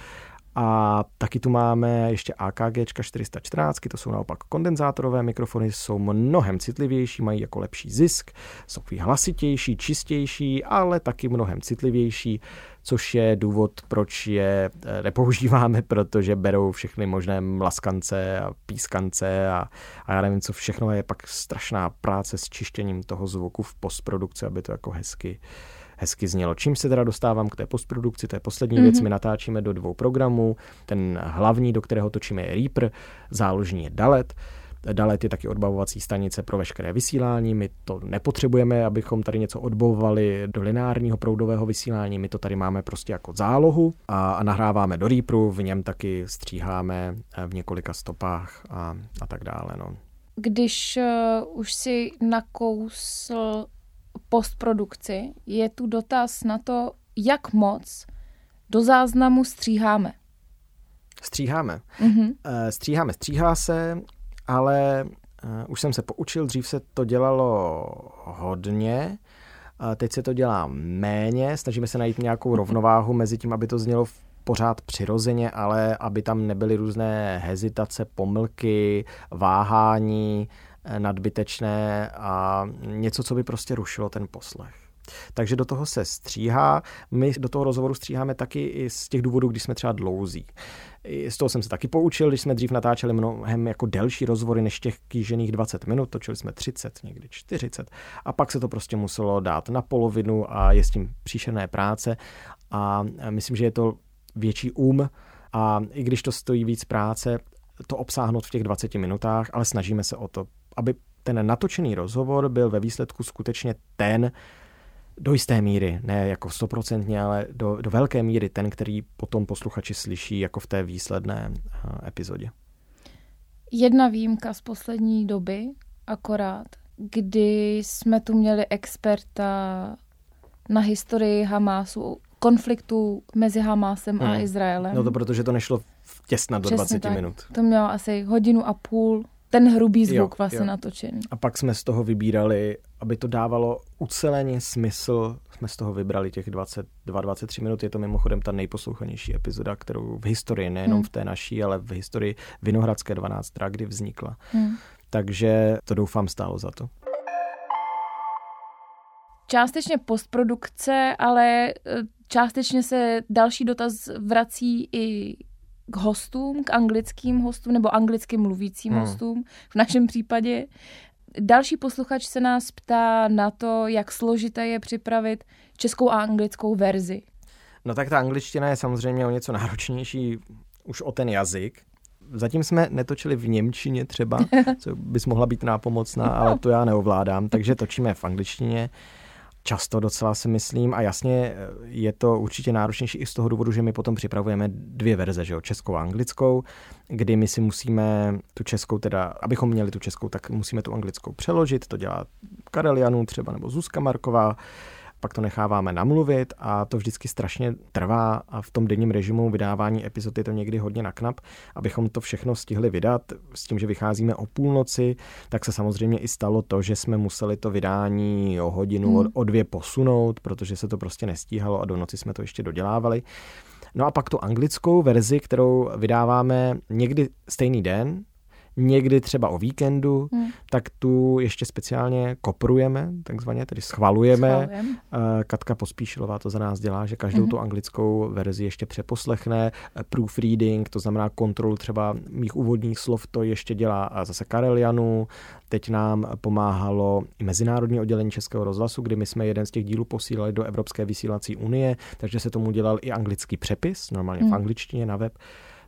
a taky tu máme ještě AKG 414, to jsou naopak kondenzátorové mikrofony, jsou mnohem citlivější, mají jako lepší zisk, jsou hlasitější, čistější, ale taky mnohem citlivější, což je důvod, proč je eh, nepoužíváme, protože berou všechny možné mlaskance a pískance a, a já nevím, co všechno je pak strašná práce s čištěním toho zvuku v postprodukci, aby to jako hezky hezky znělo. Čím se teda dostávám k té postprodukci, to je poslední mm-hmm. věc, my natáčíme do dvou programů. Ten hlavní, do kterého točíme je Reaper, záložní je Dalet. Dalet je taky odbavovací stanice pro veškeré vysílání. My to nepotřebujeme, abychom tady něco odbavovali do lineárního proudového vysílání. My to tady máme prostě jako zálohu a, a nahráváme do Reaperu, v něm taky stříháme eh, v několika stopách a, a tak dále. No. Když uh, už si nakousl postprodukci je tu dotaz na to, jak moc do záznamu stříháme. Stříháme. Mm-hmm. Stříháme, stříhá se, ale eh, už jsem se poučil, dřív se to dělalo hodně, teď se to dělá méně, snažíme se najít nějakou rovnováhu mezi tím, aby to znělo pořád přirozeně, ale aby tam nebyly různé hezitace, pomlky, váhání, nadbytečné a něco, co by prostě rušilo ten poslech. Takže do toho se stříhá. My do toho rozhovoru stříháme taky i z těch důvodů, když jsme třeba dlouzí. I z toho jsem se taky poučil, když jsme dřív natáčeli mnohem jako delší rozhovory než těch kýžených 20 minut, točili jsme 30, někdy 40 a pak se to prostě muselo dát na polovinu a je s tím příšerné práce a myslím, že je to větší um a i když to stojí víc práce, to obsáhnout v těch 20 minutách, ale snažíme se o to aby ten natočený rozhovor byl ve výsledku skutečně ten, do jisté míry, ne jako stoprocentně, ale do, do velké míry ten, který potom posluchači slyší jako v té výsledné eh, epizodě. Jedna výjimka z poslední doby, akorát, kdy jsme tu měli experta na historii Hamásu, konfliktu mezi Hamásem hmm. a Izraelem. No to protože to nešlo těsně do Přesně 20 tak. minut. To mělo asi hodinu a půl ten hrubý zvuk jo, vlastně jo. natočený. A pak jsme z toho vybírali, aby to dávalo uceleně smysl, jsme z toho vybrali těch 22-23 minut. Je to mimochodem ta nejposlouchanější epizoda, kterou v historii, nejenom hmm. v té naší, ale v historii Vinohradské 12, kdy vznikla. Hmm. Takže to doufám stálo za to. Částečně postprodukce, ale e, částečně se další dotaz vrací i k hostům, k anglickým hostům nebo anglicky mluvícím hmm. hostům v našem případě. Další posluchač se nás ptá na to, jak složité je připravit českou a anglickou verzi. No tak ta angličtina je samozřejmě o něco náročnější už o ten jazyk. Zatím jsme netočili v Němčině třeba, co bys mohla být nápomocná, ale to já neovládám, takže točíme v angličtině. Často docela si myslím. A jasně je to určitě náročnější i z toho důvodu, že my potom připravujeme dvě verze, že jo, českou a anglickou, kdy my si musíme tu českou teda, abychom měli tu českou, tak musíme tu anglickou přeložit, to dělá Karel Janů třeba nebo Zuzka Marková pak to necháváme namluvit a to vždycky strašně trvá a v tom denním režimu vydávání epizod je to někdy hodně naknap, abychom to všechno stihli vydat s tím, že vycházíme o půlnoci, tak se samozřejmě i stalo to, že jsme museli to vydání o hodinu, hmm. o dvě posunout, protože se to prostě nestíhalo a do noci jsme to ještě dodělávali. No a pak tu anglickou verzi, kterou vydáváme někdy stejný den, někdy třeba o víkendu, hmm. tak tu ještě speciálně koprujeme, takzvaně, tedy schvalujeme. Schvalujem. Katka Pospíšilová to za nás dělá, že každou hmm. tu anglickou verzi ještě přeposlechne. Proofreading, to znamená kontrolu třeba mých úvodních slov, to ještě dělá zase Karel Janu. Teď nám pomáhalo i Mezinárodní oddělení Českého rozhlasu, kdy my jsme jeden z těch dílů posílali do Evropské vysílací unie, takže se tomu dělal i anglický přepis, normálně hmm. v angličtině na web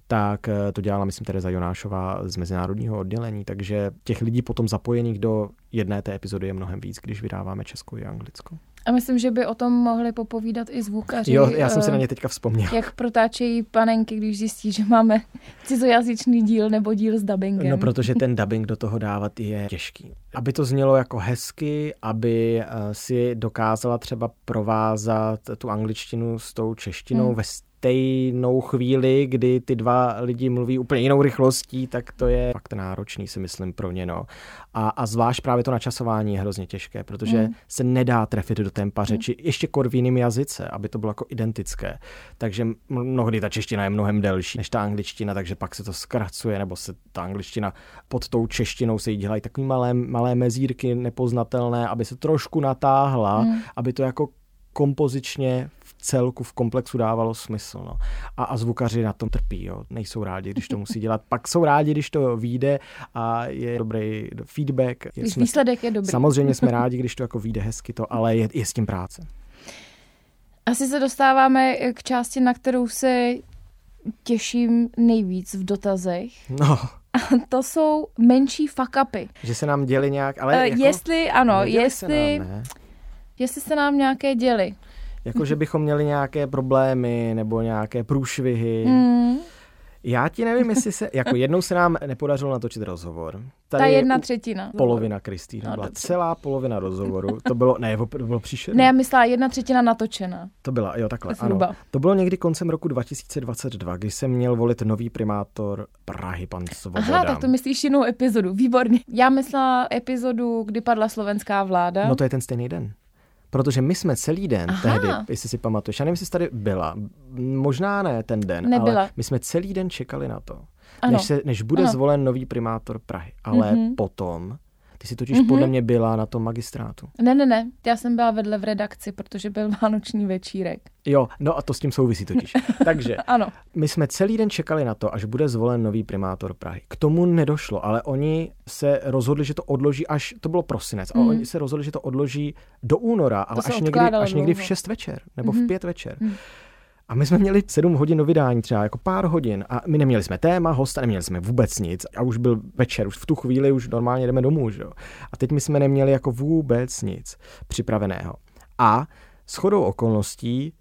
tak eh, to dělala, myslím, Tereza Jonášová z mezinárodního oddělení, takže těch lidí potom zapojených do jedné té epizody je mnohem víc, když vydáváme českou i anglickou. A myslím, že by o tom mohli popovídat i zvukaři. Jo, já jsem si na ně teďka vzpomněl. Jak protáčejí panenky, když zjistí, že máme cizojazyčný díl nebo díl s dubbingem. No, protože ten dubbing do toho dávat je těžký. Aby to znělo jako hezky, aby eh, si dokázala třeba provázat tu angličtinu s tou češtinou hmm. ve stejnou chvíli, kdy ty dva lidi mluví úplně jinou rychlostí, tak to je fakt náročný, si myslím, pro ně. No. A, a zvlášť právě to načasování je hrozně těžké, protože mm. se nedá trefit do tempa mm. řeči, ještě kor v jiným jazyce, aby to bylo jako identické. Takže mnohdy ta čeština je mnohem delší než ta angličtina, takže pak se to zkracuje, nebo se ta angličtina pod tou češtinou se jí dělají takové malé, malé mezírky nepoznatelné, aby se trošku natáhla, mm. aby to jako kompozičně celku v komplexu dávalo smysl. No. A, a zvukaři na tom trpí, jo. nejsou rádi, když to musí dělat. Pak jsou rádi, když to vyjde a je dobrý feedback. Když jsme, výsledek je dobrý. Samozřejmě jsme rádi, když to jako vyjde hezky, to, ale je, je s tím práce. Asi se dostáváme k části, na kterou se těším nejvíc v dotazech. No. A to jsou menší fuck upy. Že se nám děli nějak, ale uh, jako, Jestli, ano, jestli, se nám, jestli se nám nějaké děli jako že bychom měli nějaké problémy nebo nějaké průšvihy. Mm. Já ti nevím, jestli se, jako jednou se nám nepodařilo natočit rozhovor. Tady Ta jedna třetina. Polovina Kristýna no, byla dobře. celá polovina rozhovoru. To bylo, ne, to bylo příšerné. Ne, já myslela jedna třetina natočena. To byla, jo, takhle, ano. To bylo někdy koncem roku 2022, kdy jsem měl volit nový primátor Prahy, pan Svoboda. Aha, tak to myslíš jinou epizodu, výborně. Já myslela epizodu, kdy padla slovenská vláda. No to je ten stejný den. Protože my jsme celý den Aha. tehdy, jestli si pamatuješ, já nevím, jestli jsi tady byla, možná ne ten den, Nebyla. ale my jsme celý den čekali na to, než, se, než bude ano. zvolen nový primátor Prahy. Ale mm-hmm. potom ty jsi totiž mm-hmm. podle mě byla na tom magistrátu. Ne, ne, ne. Já jsem byla vedle v redakci, protože byl vánoční večírek. Jo, no a to s tím souvisí totiž. Takže ano. my jsme celý den čekali na to, až bude zvolen nový primátor Prahy. K tomu nedošlo, ale oni se rozhodli, že to odloží až, to bylo prosinec, mm. a oni se rozhodli, že to odloží do února, ale až někdy, až někdy v 6 večer nebo mm. v 5 večer. Mm. A my jsme měli sedm hodin do vydání, třeba jako pár hodin. A my neměli jsme téma, hosta, neměli jsme vůbec nic. A už byl večer, už v tu chvíli už normálně jdeme domů. Že? A teď my jsme neměli jako vůbec nic připraveného. A s chodou okolností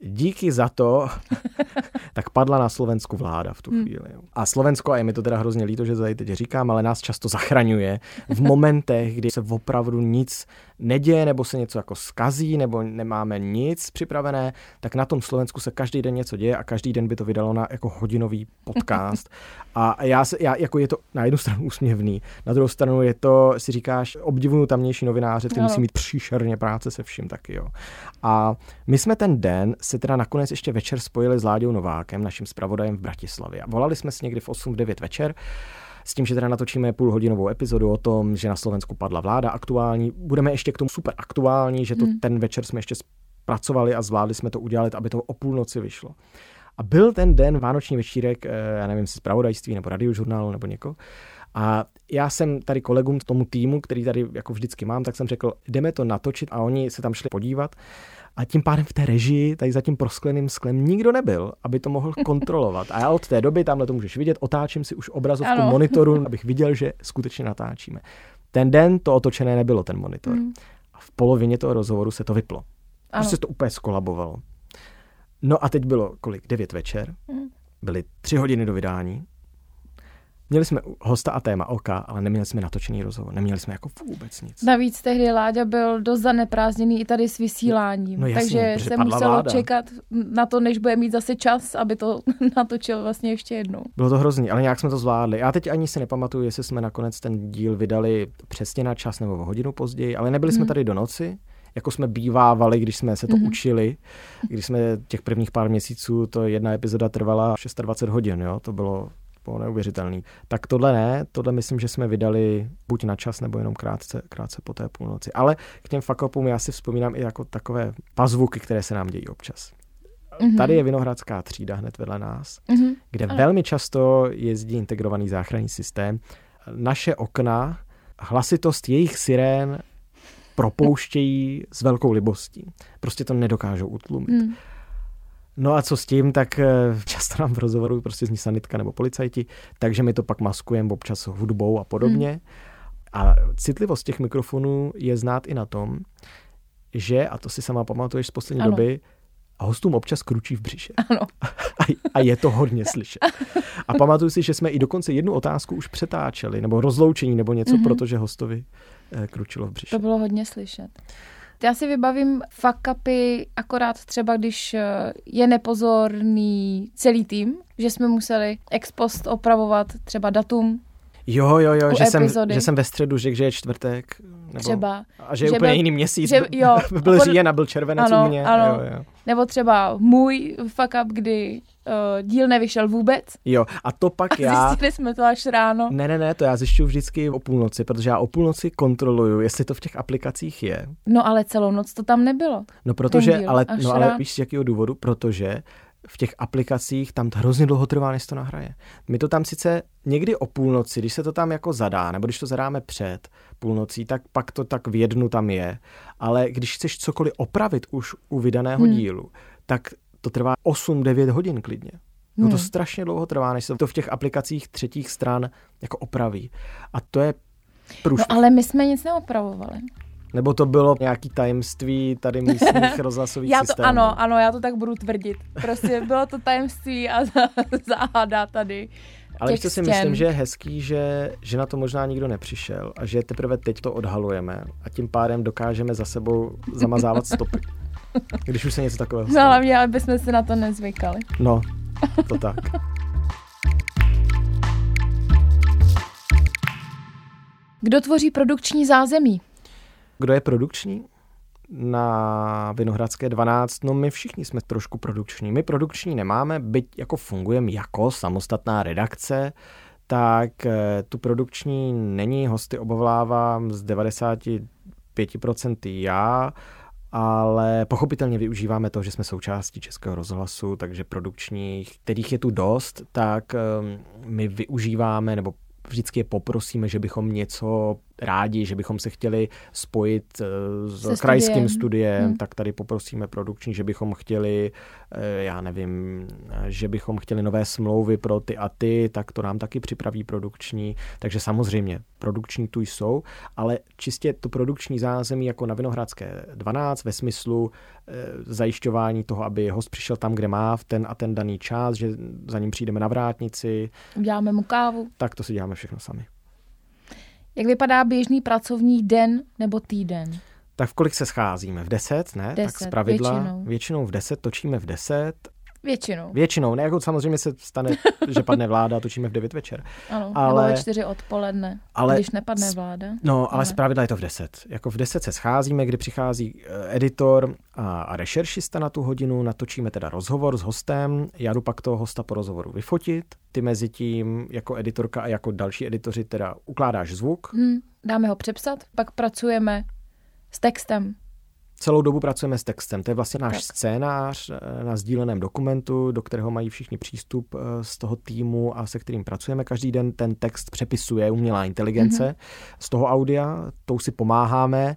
díky za to, tak padla na Slovensku vláda v tu hmm. chvíli. Hmm. A Slovensko, a je mi to teda hrozně líto, že to tady teď říkám, ale nás často zachraňuje v momentech, kdy se opravdu nic neděje, nebo se něco jako skazí, nebo nemáme nic připravené, tak na tom Slovensku se každý den něco děje a každý den by to vydalo na jako hodinový podcast. A já, se, já jako je to na jednu stranu úsměvný, na druhou stranu je to, si říkáš, obdivuju tamnější novináře, ty no. musí mít příšerně práce se vším taky, jo. A my jsme ten den se teda nakonec ještě večer spojili s Láďou Novákem, naším zpravodajem v Bratislavě. A volali jsme si někdy v 8-9 večer s tím, že teda natočíme půlhodinovou epizodu o tom, že na Slovensku padla vláda aktuální. Budeme ještě k tomu super aktuální, že to hmm. ten večer jsme ještě pracovali a zvládli jsme to udělat, aby to o půlnoci vyšlo. A byl ten den vánoční večírek, eh, já nevím, z pravodajství nebo radiožurnálu nebo někoho. A já jsem tady kolegům tomu týmu, který tady jako vždycky mám, tak jsem řekl, jdeme to natočit a oni se tam šli podívat. A tím pádem v té režii, tady za tím proskleným sklem, nikdo nebyl, aby to mohl kontrolovat. A já od té doby, tamhle to můžeš vidět, otáčím si už obrazovku ano. monitoru, abych viděl, že skutečně natáčíme. Ten den to otočené nebylo, ten monitor. Mm. A v polovině toho rozhovoru se to vyplo. Ano. Prostě to úplně skolabovalo. No a teď bylo kolik? Devět večer. Mm. Byly tři hodiny do vydání. Měli jsme hosta a téma oka, ale neměli jsme natočený rozhovor, neměli jsme jako vůbec nic. Navíc tehdy Láďa byl dost zaneprázdněný i tady s vysíláním, No jasně, takže se muselo vláda. čekat na to, než bude mít zase čas, aby to natočil vlastně ještě jednou. Bylo to hrozný, ale nějak jsme to zvládli. Já teď ani si nepamatuju, jestli jsme nakonec ten díl vydali přesně na čas nebo o hodinu později, ale nebyli jsme Mhm. tady do noci, jako jsme bývávali, když jsme se to Mhm. učili. Když jsme těch prvních pár měsíců, to jedna epizoda trvala 26 hodin, jo? to bylo bylo neuvěřitelný. Tak tohle ne, tohle myslím, že jsme vydali buď na čas, nebo jenom krátce, krátce po té půlnoci. Ale k těm fakopům já si vzpomínám i jako takové pazvuky, které se nám dějí občas. Mhm. Tady je Vinohradská třída hned vedle nás, Mhm. kde Ano. velmi často jezdí integrovaný záchranný systém. Naše okna, hlasitost jejich sirén propouštějí s velkou libostí. Prostě to nedokážou utlumit. Mhm. No a co s tím, tak eh, často nám v rozhovoru prostě zní sanitka nebo policajti, takže my to pak maskujeme občas hudbou a podobně. A citlivost těch mikrofonů je znát i na tom, že, a to si sama pamatuješ z poslední Ano. doby, hostům občas kručí v břiše. Ano. A, a je to hodně slyšet. A pamatuju si, že jsme i dokonce jednu otázku už přetáčeli, nebo rozloučení, nebo něco, Mhm. mm-hmm. protože hostovi eh, kručilo v břiše. To bylo hodně slyšet. Já si vybavím fuck upy akorát třeba, když eh, je nepozorný celý tým, že jsme museli ex post opravovat třeba datum Jo, jo, jo, že jsem, epizody. že jsem ve středu řekl, že je čtvrtek. Nebo, třeba. A že je že úplně byl- jiný měsíc. že- jo, byl pod- říjen a byl červenec Ano, u mě. ano. Jo, jo. Nebo třeba můj fuck up, kdy uh, díl nevyšel vůbec. jo, a to pak A já... zjistili jsme to až ráno. Ne, ne, ne, to já zjišťuju vždycky o půlnoci, protože já o půlnoci kontroluju, jestli to v těch aplikacích je. No ale celou noc to tam nebylo. No protože, díl, ale, no, ale víš z jakého důvodu? Protože v těch aplikacích tam hrozně dlouho trvá, než to nahraje. My to tam sice někdy o půlnoci, když se to tam jako zadá, nebo když to zadáme před půlnocí, tak pak to tak v jednu tam je. Ale když chceš cokoliv opravit už u vydaného Hmm. dílu, tak to trvá 8-9 hodin klidně. No to Hmm. strašně dlouho trvá, než se to v těch aplikacích třetích stran jako opraví. A to je průšvih. No ale my jsme nic neopravovali. Nebo to bylo nějaký tajemství tady místních rozhlasových Já to, systémů. ano, ano, já to tak budu tvrdit. Prostě bylo to tajemství a záhada tady. Ale ještě si myslím, že je hezký, že, že na to možná nikdo nepřišel a že teprve teď to odhalujeme a tím pádem dokážeme za sebou zamazávat stopy. Když už se něco takového No stane. hlavně, aby jsme si na to nezvykali. No, to tak. Kdo tvoří produkční zázemí? Kdo je produkční? Na Vinohradské 12, no my všichni jsme trošku produkční. My produkční nemáme, byť jako fungujeme jako samostatná redakce, tak eh, tu produkční není, hosty obvolávám z 95% já, ale pochopitelně využíváme to, že jsme součástí Českého rozhlasu, takže produkčních, kterých je tu dost, tak eh, my využíváme nebo vždycky je poprosíme, že bychom něco rádi, že bychom se chtěli spojit eh, s Se krajským studiem. studiem, Hmm. tak tady poprosíme produkční, že bychom chtěli, eh, já nevím, eh, že bychom chtěli nové smlouvy pro ty a ty, tak to nám taky připraví produkční. Takže samozřejmě produkční tu jsou, ale čistě to produkční zázemí jako na Vinohradské 12 ve smyslu zajišťování toho, aby host přišel tam, kde má v ten a ten daný čas, že za ním přijdeme na vrátnici, Uděláme mu kávu. tak to si děláme všechno sami. Jak vypadá běžný pracovní den nebo týden? Tak v kolik se scházíme? V 10, ne? tak Deset, z pravidla většinou. většinou v 10, točíme v 10. Většinou. Většinou, ne, jako samozřejmě se stane, že padne vláda a točíme v 9 večer. Ano, ale- ve čtyři odpoledne, ale když nepadne vláda. No, ale Ne. z pravidla je to v 10. Jako v 10 se scházíme, kdy přichází eh, editor a, a rešeršista na tu hodinu, natočíme teda rozhovor s hostem, já jdu pak toho hosta po rozhovoru vyfotit, ty mezi tím jako editorka a jako další editoři teda ukládáš zvuk, Hm, dáme ho přepsat, pak pracujeme s textem. Celou dobu pracujeme s textem. To je vlastně náš Tak. scénář eh, na sdíleném dokumentu, do kterého mají všichni přístup eh, z toho týmu a se kterým pracujeme každý den. Ten text přepisuje umělá inteligence Mhm. z toho audia, tou si pomáháme.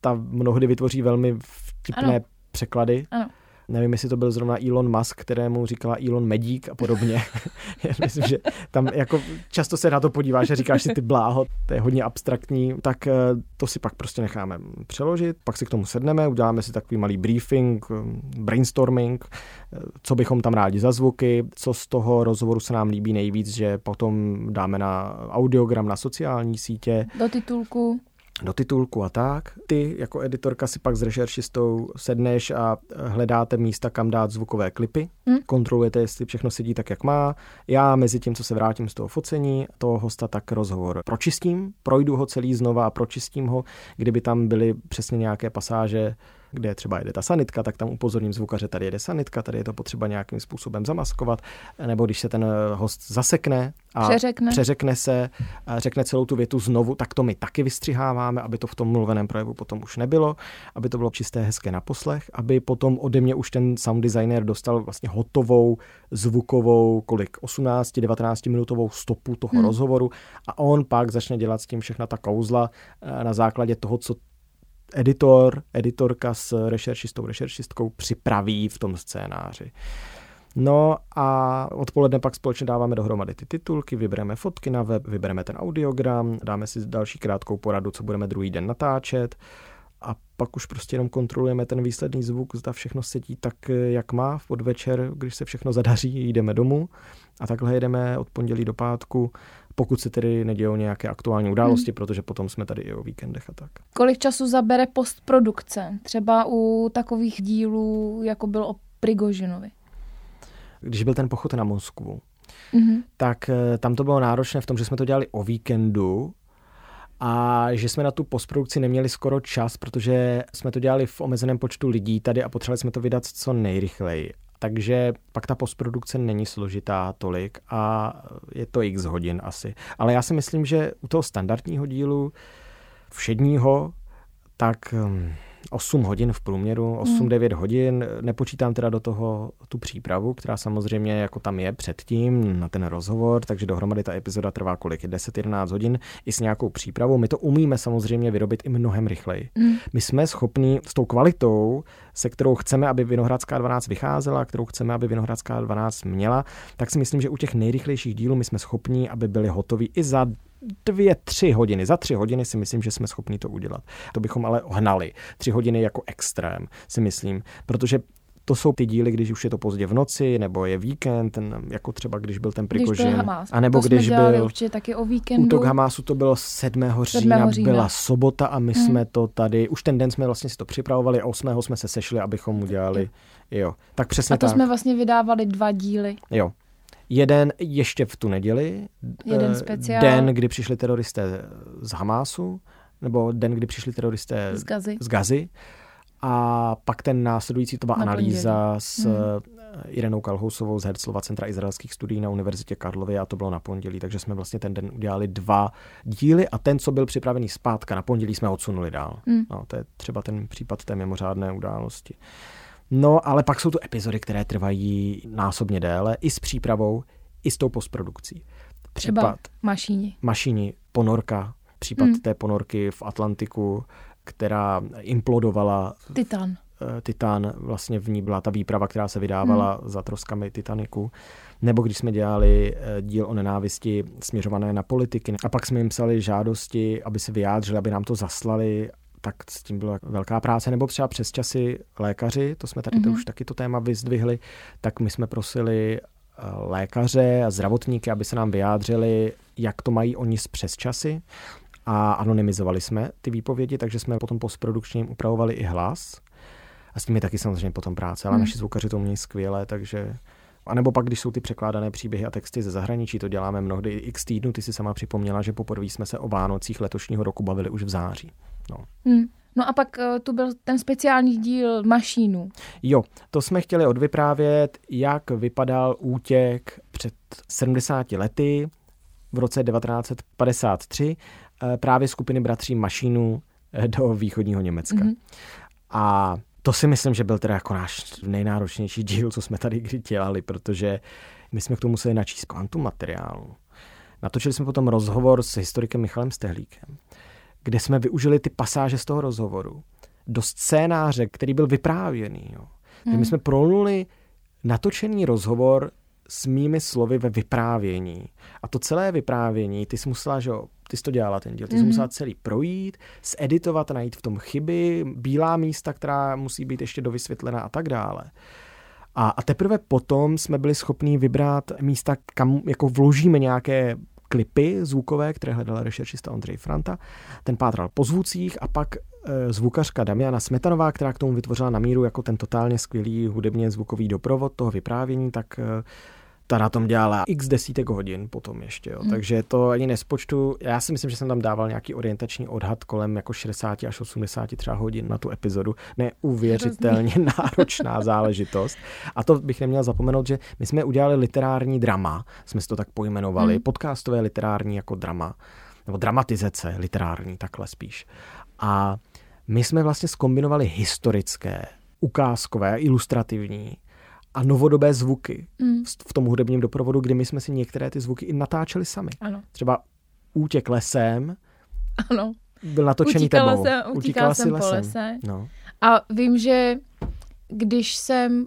Ta mnohdy vytvoří velmi vtipné Ano. překlady. Ano. Nevím, jestli to byl zrovna Elon Musk, kterému říkala Elon Medík a podobně. Myslím, že tam jako často se na to podíváš a říkáš si ty bláho, to je hodně abstraktní, tak eh, to si pak prostě necháme přeložit, pak si k tomu sedneme, uděláme si takový malý briefing, brainstorming, eh, co bychom tam rádi za zvuky, co z toho rozhovoru se nám líbí nejvíc, že potom dáme na audiogram na sociální sítě. Do titulku do titulku a tak. Ty jako editorka si pak s rešeršistou sedneš a hledáte místa, kam dát zvukové klipy. Hmm. Kontrolujete, jestli všechno sedí tak, jak má. Já mezi tím, co se vrátím z toho focení, toho hosta tak rozhovor pročistím, projdu ho celý znova a pročistím ho, kdyby tam byly přesně nějaké pasáže, kde třeba jede ta sanitka, tak tam upozorním zvukaře, tady jede sanitka, tady je to potřeba nějakým způsobem zamaskovat, nebo když se ten eh, host zasekne a přeřekne, přeřekne se, a řekne celou tu větu znovu, tak to my taky vystřiháváme, aby to v tom mluveném projevu potom už nebylo, aby to bylo čisté, hezké na poslech, aby potom ode mě už ten sound designer dostal vlastně hotovou zvukovou, kolik, 18-19 minutovou stopu toho hmm. rozhovoru a on pak začne dělat s tím všechna ta kouzla eh, na základě toho, co editor, editorka s rešeršistou, rešeršistkou připraví v tom scénáři. No a odpoledne pak společně dáváme dohromady ty titulky, vybereme fotky na web, vybereme ten audiogram, dáme si další krátkou poradu, co budeme druhý den natáčet a pak už prostě jenom kontrolujeme ten výsledný zvuk, zda všechno sedí tak, jak má v podvečer, když se všechno zadaří, jdeme domů a takhle jedeme od pondělí do pátku pokud se tedy nedějou nějaké aktuální události, hmm. protože potom jsme tady i o víkendech a tak. Kolik času zabere postprodukce? Třeba u takových dílů, jako byl o Prigožinovi? Když byl ten pochod na Moskvu, mm-hmm. tak eh, tam to bylo náročné v tom, že jsme to dělali o víkendu, a že jsme na tu postprodukci neměli skoro čas, protože jsme to dělali v omezeném počtu lidí tady a potřebovali jsme to vydat co nejrychleji takže pak ta postprodukce není složitá tolik a je to x hodin asi. Ale já si myslím, že u toho standardního dílu všedního, tak hm, 8 hodin v průměru, 8-9 hmm. hodin. Nepočítám teda do toho tu přípravu, která samozřejmě jako tam je předtím na ten rozhovor, takže dohromady ta epizoda trvá kolik? 10-11 hodin i s nějakou přípravou. My to umíme samozřejmě vyrobit i mnohem rychleji. Hmm. My jsme schopni s tou kvalitou, se kterou chceme, aby Vinohradská 12 vycházela, kterou chceme, aby Vinohradská 12 měla, tak si myslím, že u těch nejrychlejších dílů my jsme schopni, aby byli hotoví i za dvě, tři hodiny. Za tři hodiny si myslím, že jsme schopni to udělat. To bychom ale hnali. Tři hodiny jako extrém, si myslím. Protože to jsou ty díly, když už je to pozdě v noci, nebo je víkend, ten, jako třeba když byl ten Prigožin. A nebo to když byl určitě taky o víkendu. Útok Hamásu to bylo 7. 7. října, října, byla sobota a my hmm. jsme to tady, už ten den jsme vlastně si to připravovali a 8. jsme se sešli, abychom udělali, jo. Tak přesně A to tak. jsme vlastně vydávali dva díly. Jo, Jeden ještě v tu neděli, Jeden eh, speciál. den, kdy přišli teroristé z Hamásu, nebo den, kdy přišli teroristé z Gazy. Z Gazy. A pak ten následující, to byla na analýza pondělí. s hmm. Irenou Kalhousovou z Herzlova Centra izraelských studií na Univerzitě Karlově a to bylo na pondělí, takže jsme vlastně ten den udělali dva díly a ten, co byl připravený zpátka na pondělí, jsme odsunuli dál. Hmm. No, to je třeba ten případ té mimořádné události. No, ale pak jsou tu epizody, které trvají násobně déle, i s přípravou, i s tou postprodukcí. Případ Třeba mašíni. Mašíni, ponorka, případ hmm. té ponorky v Atlantiku, která implodovala. Titan. Eh, Titan, vlastně v ní byla ta výprava, která se vydávala hmm. za troskami Titaniku. Nebo když jsme dělali eh, díl o nenávisti směřované na politiky. A pak jsme jim psali žádosti, aby se vyjádřili, aby nám to zaslali tak s tím byla velká práce, nebo třeba přes časy lékaři, to jsme tady mm-hmm. to už taky to téma vyzdvihli, tak my jsme prosili eh, lékaře a zdravotníky, aby se nám vyjádřili, jak to mají oni s přesčasy a anonymizovali jsme ty výpovědi, takže jsme potom postprodukčně jim upravovali i hlas. A s tím je taky samozřejmě potom práce, ale mm. naši zvukaři to umí skvěle, takže a nebo pak, když jsou ty překládané příběhy a texty ze zahraničí, to děláme mnohdy x týdnů. Ty si sama připomněla, že poprvé jsme se o Vánocích letošního roku bavili už v září. No. Hmm. No a pak uh, tu byl ten speciální díl mašínu. Jo, to jsme chtěli odvyprávět, jak vypadal útěk před 70 lety v roce 1953 eh, právě skupiny bratří Mašínu eh, do východního Německa. Mm-hmm. A to si myslím, že byl teda jako náš nejnáročnější díl, co jsme tady kdy dělali, protože my jsme k tomu museli načíst kvantum materiálu. Natočili jsme potom rozhovor s historikem Michalem Stehlíkem kde jsme využili ty pasáže z toho rozhovoru do scénáře, který byl vyprávěný. Jo. Hmm. My jsme prolnuli natočený rozhovor s mými slovy ve vyprávění. A to celé vyprávění, ty jsi musela, že jo, ty jsi to dělala ten díl, ty jsi mm-hmm. musela celý projít, zeditovat, najít v tom chyby, bílá místa, která musí být ještě dovysvětlena a tak dále. A, a teprve potom jsme byli schopni vybrat místa, kam jako vložíme nějaké klipy zvukové, které hledala rešeršista Ondřej Franta. Ten pátral po zvucích a pak e, zvukařka Damiana Smetanová, která k tomu vytvořila na míru jako ten totálně skvělý hudebně zvukový doprovod toho vyprávění, tak e, ta na tom dělala x desítek hodin potom ještě, jo. Hmm. takže to ani nespočtu, já si myslím, že jsem tam dával nějaký orientační odhad kolem jako 60 až 80 třeba hodin na tu epizodu, neuvěřitelně Hrozný. náročná záležitost a to bych neměl zapomenout, že my jsme udělali literární drama, jsme si to tak pojmenovali, hmm. podcastové literární jako drama, nebo dramatizace literární, takhle spíš. A my jsme vlastně skombinovali historické, ukázkové, ilustrativní a novodobé zvuky mm. v tom hudebním doprovodu, kdy my jsme si některé ty zvuky i natáčeli sami. Ano. Třeba útěk lesem. Ano. Byl natočený utíkala tebou. Jsem, utíkala, utíkala jsem lesem. po lese. No. A vím, že když jsem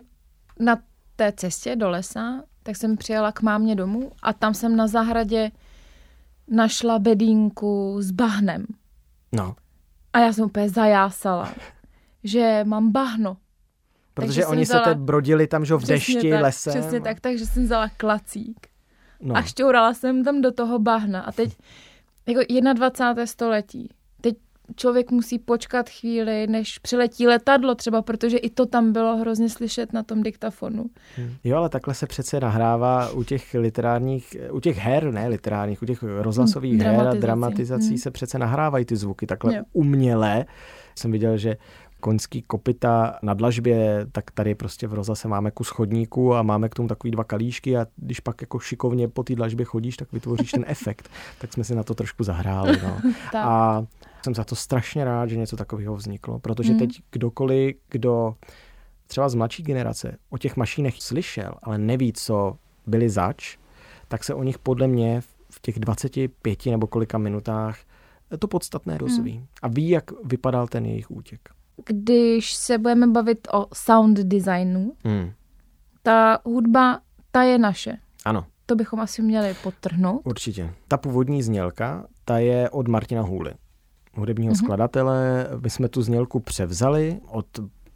na té cestě do lesa, tak jsem přijela k mámě domů a tam jsem na zahradě našla bedínku s bahnem. No. A já jsem úplně zajásala, že mám bahno. Protože oni vzala, se teď brodili tam, že v dešti, tak, lesem. Přesně tak, takže jsem vzala klacík. No. A šťourala jsem tam do toho bahna. A teď, jako 21. století, teď člověk musí počkat chvíli, než přiletí letadlo třeba, protože i to tam bylo hrozně slyšet na tom diktafonu. Hmm. Jo, ale takhle se přece nahrává u těch literárních, u těch her, ne literárních, u těch rozhlasových her a dramatizací hmm. se přece nahrávají ty zvuky takhle jo. uměle. Jsem viděl, že koňský kopita na dlažbě, tak tady prostě v rozhlase máme kus chodníku a máme k tomu takový dva kalíšky a když pak jako šikovně po té dlažbě chodíš, tak vytvoříš ten efekt. Tak jsme si na to trošku zahráli. No. a jsem za to strašně rád, že něco takového vzniklo, protože hmm. teď kdokoliv, kdo třeba z mladší generace o těch mašínech slyšel, ale neví, co byli zač, tak se o nich podle mě v těch 25 nebo kolika minutách to podstatné dozví. Hmm. A ví, jak vypadal ten jejich útěk když se budeme bavit o sound designu, hmm. ta hudba, ta je naše. Ano. To bychom asi měli podtrhnout. Určitě. Ta původní znělka, ta je od Martina Hůly, hudebního mm-hmm. skladatele. My jsme tu znělku převzali od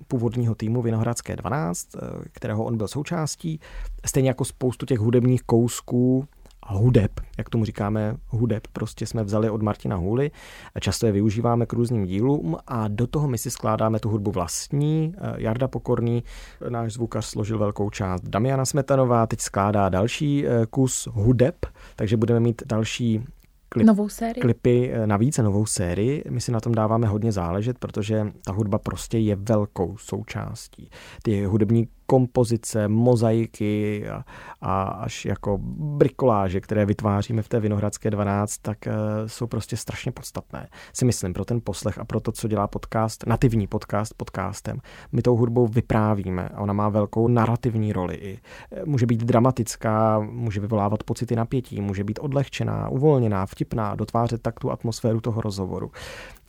původního týmu Vinohradské 12, kterého on byl součástí. Stejně jako spoustu těch hudebních kousků hudeb, jak tomu říkáme, hudeb, prostě jsme vzali od Martina Hůly, často je využíváme k různým dílům a do toho my si skládáme tu hudbu vlastní. Jarda Pokorný, náš zvukař, složil velkou část. Damiana Smetanová teď skládá další eh, kus hudeb, takže budeme mít další klip, novou sérii. klipy eh, navíc a novou sérii. My si na tom dáváme hodně záležet, protože ta hudba prostě je velkou součástí. Ty hudební kompozice, mozaiky a, a až jako brikoláže, které vytváříme v té Vinohradské 12, tak uh, jsou prostě strašně podstatné. Si myslím pro ten poslech a pro to, co dělá podcast, nativní podcast podcastem. My tou hudbou vyprávíme a ona má velkou narrativní roli. Eh, může být dramatická, může vyvolávat pocity napětí, může být odlehčená, uvolněná, vtipná, dotvářet tak tu atmosféru toho rozhovoru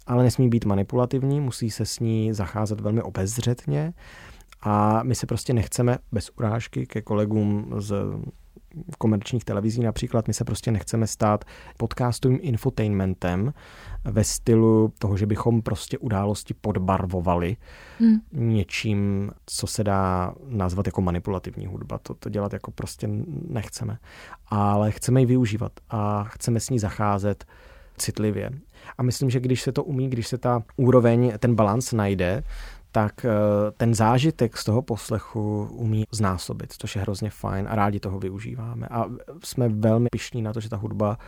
ale nesmí být manipulativní, musí se s ní zacházet velmi obezřetně a my se prostě nechceme, bez urážky ke kolegům z komerčních televizí například, my se prostě nechceme stát podcastovým infotainmentem ve stylu toho, že bychom prostě události podbarvovali hmm. něčím, co se dá nazvat jako manipulativní hudba. To, to dělat jako prostě nechceme. Ale chceme ji využívat a chceme s ní zacházet citlivě. A myslím, že když se to umí, když se ta úroveň, ten balans najde, tak eh, ten zážitek z toho poslechu umí znásobit, což je hrozně fajn a rádi toho využíváme. A jsme velmi pišní na to, že ta hudba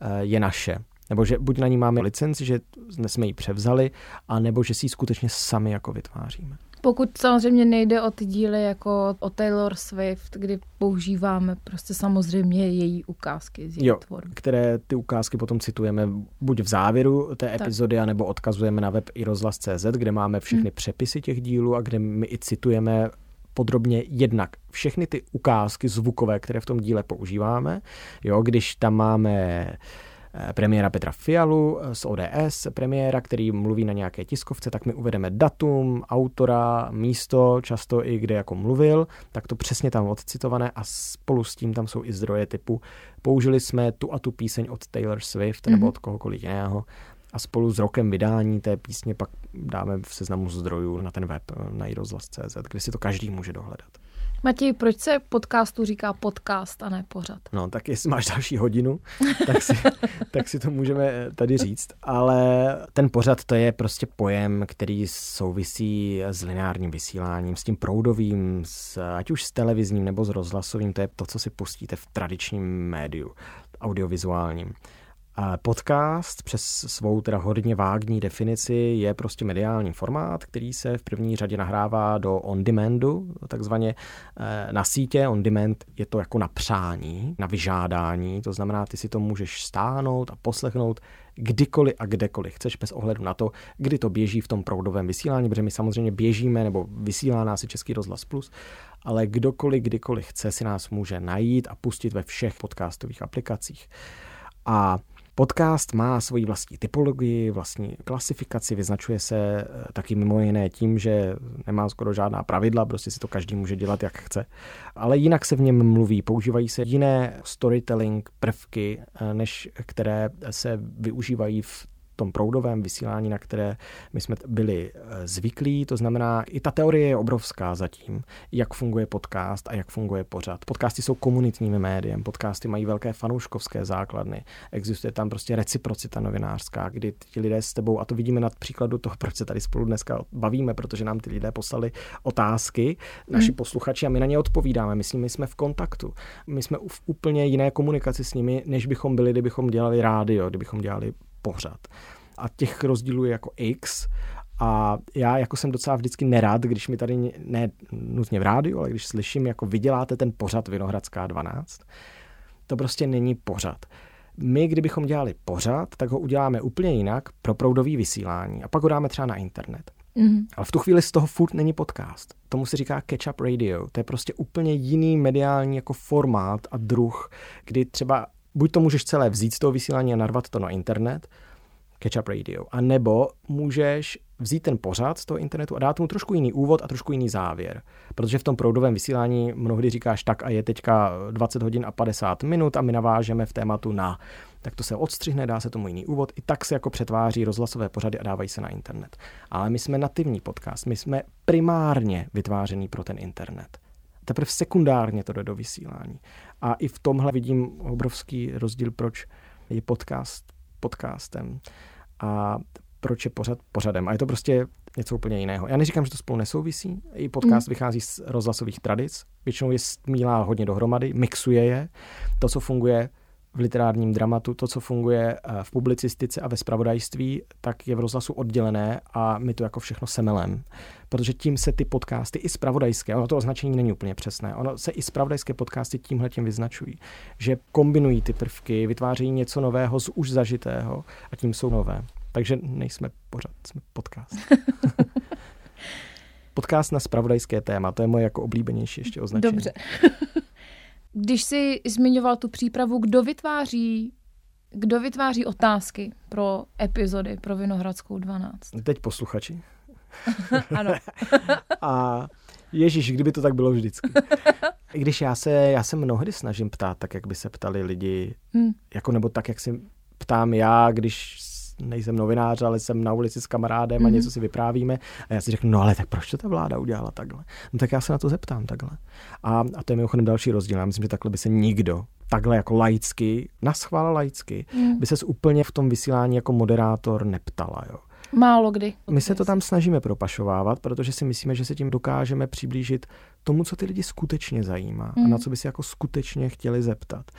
eh, je naše. Nebo že buď na ní máme licenci, že jsme ji převzali, a nebo že si ji skutečně sami jako vytváříme. Pokud samozřejmě nejde o ty díly jako o Taylor Swift, kdy používáme prostě samozřejmě její ukázky z její jo, tvorby. které ty ukázky potom citujeme buď v závěru té tak. epizody, anebo odkazujeme na web i rozhlas.cz, kde máme všechny hmm. přepisy těch dílů a kde my i citujeme podrobně jednak všechny ty ukázky zvukové, které v tom díle používáme. Jo, když tam máme premiéra Petra Fialu z ODS, premiéra, který mluví na nějaké tiskovce, tak my uvedeme datum, autora, místo, často i kde jako mluvil, tak to přesně tam odcitované a spolu s tím tam jsou i zdroje typu použili jsme tu a tu píseň od Taylor Swift nebo mhm. od kohokoliv jiného a spolu s rokem vydání té písně pak dáme v seznamu zdrojů na ten web na iRozhlas.cz, kde si to každý může dohledat. Matěj, proč se podcastu říká podcast a ne pořad? No, tak jestli máš další hodinu, tak si, tak si to můžeme tady říct. Ale ten pořad to je prostě pojem, který souvisí s lineárním vysíláním, s tím proudovým, s, ať už s televizním nebo s rozhlasovým. To je to, co si pustíte v tradičním médiu, audiovizuálním. Podcast přes svou teda hodně vágní definici je prostě mediální formát, který se v první řadě nahrává do on-demandu, takzvaně eh, na sítě. On-demand je to jako na přání, na vyžádání, to znamená, ty si to můžeš stáhnout a poslechnout kdykoliv a kdekoliv chceš, bez ohledu na to, kdy to běží v tom proudovém vysílání, protože my samozřejmě běžíme nebo vysílá nás i Český rozhlas plus, ale kdokoliv, kdykoliv chce, si nás může najít a pustit ve všech podcastových aplikacích. A Podcast má svoji vlastní typologii, vlastní klasifikaci, vyznačuje se eh, taky mimo jiné tím, že nemá skoro žádná pravidla, prostě si to každý může dělat, jak chce. Ale jinak se v něm mluví, používají se jiné storytelling prvky, eh, než které se využívají v tom proudovém vysílání, na které my jsme byli eh, zvyklí. To znamená, i ta teorie je obrovská zatím, jak funguje podcast a jak funguje pořad. Podcasty jsou komunitním médiem, podcasty mají velké fanouškovské základny, existuje tam prostě reciprocita novinářská, kdy ti lidé s tebou, a to vidíme na příkladu toho, proč se tady spolu dneska bavíme, protože nám ty lidé poslali otázky, naši hmm. posluchači, a my na ně odpovídáme. My s nimi jsme v kontaktu. My jsme v úplně jiné komunikaci s nimi, než bychom byli, kdybychom dělali rádio, kdybychom dělali pořad. A těch rozdílů je jako x. A já jako jsem docela vždycky nerad, když mi tady, ne nutně v rádiu, ale když slyším, jako vyděláte ten pořad Vinohradská 12, to prostě není pořad. My, kdybychom dělali pořad, tak ho uděláme úplně jinak pro proudový vysílání a pak ho dáme třeba na internet. Mm-hmm. Ale v tu chvíli z toho furt není podcast. Tomu se říká catch-up radio. To je prostě úplně jiný mediální jako formát a druh, kdy třeba buď to můžeš celé vzít z toho vysílání a narvat to na internet, Catch Up Radio, a nebo můžeš vzít ten pořad z toho internetu a dát mu trošku jiný úvod a trošku jiný závěr. Protože v tom proudovém vysílání mnohdy říkáš tak a je teďka 20 hodin a 50 minut a my navážeme v tématu na. Tak to se odstřihne, dá se tomu jiný úvod. I tak se jako přetváří rozhlasové pořady a dávají se na internet. Ale my jsme nativní podcast, my jsme primárně vytvářený pro ten internet. Teprve sekundárně to jde do vysílání. A i v tomhle vidím obrovský rozdíl, proč je podcast podcastem a proč je pořad pořadem. A je to prostě něco úplně jiného. Já neříkám, že to spolu nesouvisí. I podcast mm. vychází z rozhlasových tradic. Většinou je smílá hodně dohromady, mixuje je. To, co funguje v literárním dramatu, to, co funguje eh, v publicistice a ve spravodajství, tak je v rozhlasu oddělené a my to jako všechno semelem. Protože tím se ty podcasty i spravodajské, ono to označení není úplně přesné, ono se i spravodajské podcasty tímhle tím vyznačují, že kombinují ty prvky, vytvářejí něco nového z už zažitého a tím jsou nové. Takže nejsme pořád, jsme podcast. podcast na spravodajské téma, to je moje jako oblíbenější ještě označení. Dobře. Když jsi zmiňoval tu přípravu, kdo vytváří kdo vytváří otázky pro epizody pro Vinohradskou 12? Teď posluchači. ano. A Ježíš, kdyby to tak bylo vždycky. I když já se, já se mnohdy snažím ptát, tak jak by se ptali lidi, hmm. jako nebo tak, jak si ptám já, když nejsem novinář, ale jsem na ulici s kamarádem mm-hmm. a mhm. něco si vyprávíme. A já si řeknu, no ale tak proč to ta vláda udělala takhle? No tak já se na to zeptám takhle. A, a to je mimochodem další rozdíl. Já myslím, že takhle by se nikdo takhle jako laicky, naschvál laicky, mm. by se úplně v tom vysílání jako moderátor neptala. Jo. Málo kdy. My se to tam snažíme propašovávat, protože si myslíme, že se tím dokážeme přiblížit tomu, co ty lidi skutečně zajímá mm. a na mhm. co by si jako skutečně chtěli zeptat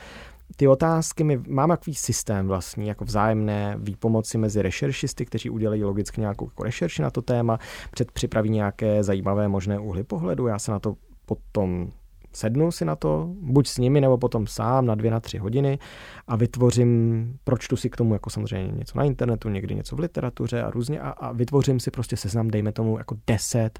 ty otázky, my máme takový systém vlastní, jako vzájemné výpomoci mezi rešeršisty, kteří udělají logicky nějakou jako rešerši na to téma, před připraví nějaké zajímavé možné úhly pohledu, já se na to potom sednu si na to, buď s nimi, nebo potom sám na dvě, na tři hodiny a vytvořím, pročtu si k tomu jako samozřejmě něco na internetu, někdy něco v literatuře a různě a, a vytvořím si prostě seznam, dejme tomu jako deset,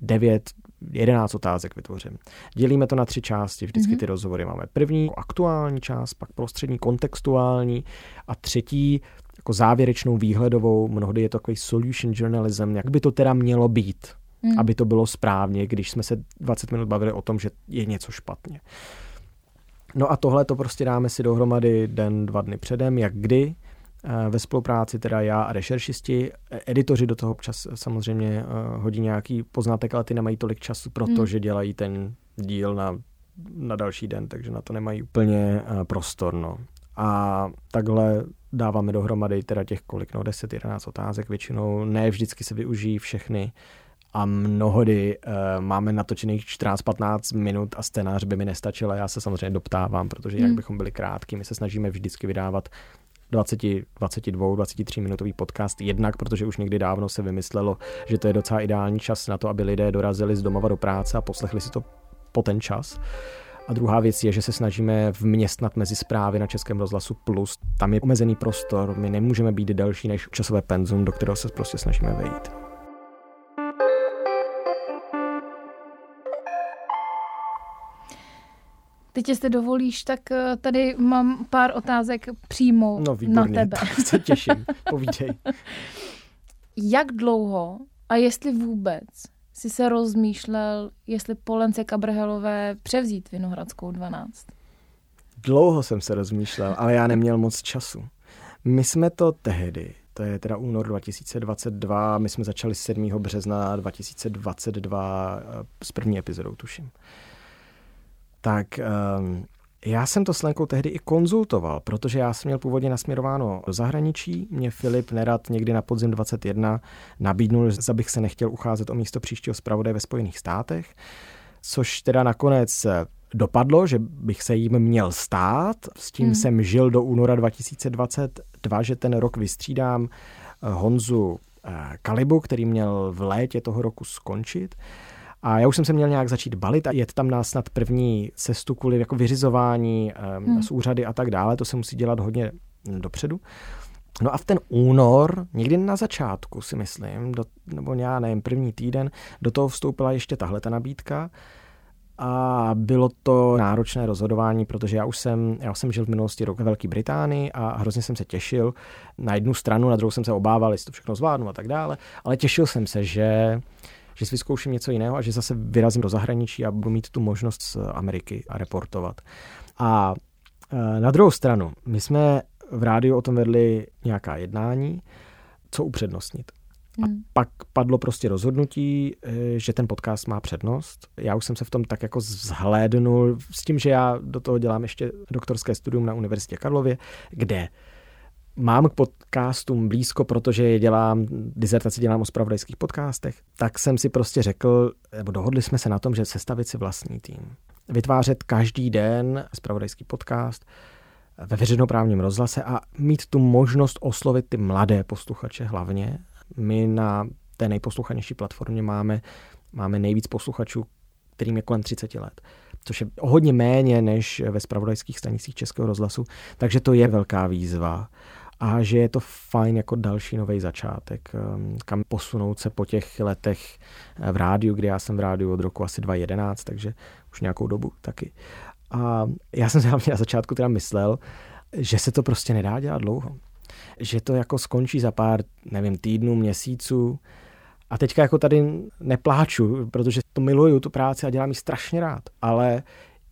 devět 11 otázek vytvořím. Dělíme to na tři části, vždycky mm-hmm. ty rozhovory máme. První aktuální část, pak prostřední kontextuální a třetí jako závěrečnou výhledovou, mnohdy je to takový solution journalism, jak by to teda mělo být, mm. aby to bylo správně, když jsme se 20 minut bavili o tom, že je něco špatně. No a tohle to prostě dáme si dohromady den, dva dny předem, jak kdy, ve spolupráci teda já a rešeršisti. Editoři do toho občas samozřejmě eh, hodí nějaký poznatek, ale ty nemají tolik času, protože hmm. dělají ten díl na, na další den, takže na to nemají úplně eh, prostor. No. A takhle dáváme dohromady teda těch kolik, no 10-11 otázek většinou. Ne vždycky se využijí všechny a mnohdy uh, máme natočených 14-15 minut a scénář by mi nestačil a já se samozřejmě doptávám, protože hmm. jak bychom byli krátký, my se snažíme vždycky vydávat 20, 22, 23 minutový podcast, jednak protože už někdy dávno se vymyslelo, že to je docela ideální čas na to, aby lidé dorazili z domova do práce a poslechli si to po ten čas. A druhá věc je, že se snažíme vměstnat mezi zprávy na Českém rozhlasu Plus. Tam je omezený prostor, my nemůžeme být delší než časové penzum, do kterého se prostě snažíme vejít. Teď, jestli dovolíš, tak eh, tady mám pár otázek přímo no, na tebe. se těším, povídej. Jak dlouho a jestli vůbec si se rozmýšlel, jestli po Lence Kabrhelové převzít Vinohradskou 12? Dlouho jsem se rozmýšlel, ale já neměl moc času. My jsme to tehdy, to je teda únor 2022, my jsme začali 7. března 2022 eh, s první epizodou, tuším tak um, já jsem to s Lenkou tehdy i konzultoval, protože já jsem měl původně nasměrováno do zahraničí. Mě Filip Nerad někdy na podzim 21 nabídnul, že bych se nechtěl ucházet o místo příštího zpravodaje ve Spojených státech, což teda nakonec dopadlo, že bych se jim měl stát. S tím hmm. jsem žil do února 2022, že ten rok vystřídám eh, Honzu eh, Kalibu, který měl v létě toho roku skončit. A já už jsem se měl nějak začít balit a jet tam na snad první cestu kvůli jako vyřizování um, hmm. z úřady a tak dále. To se musí dělat hodně dopředu. No a v ten únor, někdy na začátku si myslím, do, nebo já nevím, první týden, do toho vstoupila ještě tahle ta nabídka a bylo to náročné rozhodování, protože já už jsem, já už jsem žil v minulosti rok ve Velké Británii a hrozně jsem se těšil na jednu stranu, na druhou jsem se obával, jestli to všechno zvládnu a tak dále, ale těšil jsem se, že že si vyzkouším něco jiného a že zase vyrazím do zahraničí a budu mít tu možnost z Ameriky a reportovat. A e, na druhou stranu, my jsme v rádiu o tom vedli nějaká jednání, co upřednostnit. A hmm. pak padlo prostě rozhodnutí, e, že ten podcast má přednost. Já už jsem se v tom tak jako zhlédnul s tím, že já do toho dělám ještě doktorské studium na Univerzitě Karlově, kde mám k podcastům blízko, protože je dělám, dizertaci dělám o spravodajských podcastech, tak jsem si prostě řekl, nebo dohodli jsme se na tom, že sestavit si vlastní tým. Vytvářet každý den spravodajský podcast ve veřejnoprávním rozhlase a mít tu možnost oslovit ty mladé posluchače hlavně. My na té nejposluchanější platformě máme, máme nejvíc posluchačů, kterým je kolem 30 let což je hodně méně než ve spravodajských stanicích Českého rozhlasu, takže to je velká výzva a že je to fajn jako další nový začátek, um, kam posunout se po těch letech eh, v rádiu, kdy já jsem v rádiu od roku asi 2011, takže už nějakou dobu taky. A já jsem si hlavně na začátku teda myslel, že se to prostě nedá dělat dlouho. Že to jako skončí za pár, nevím, týdnů, měsíců. A teďka jako tady nepláču, protože to miluju, tu práci a dělám ji strašně rád. Ale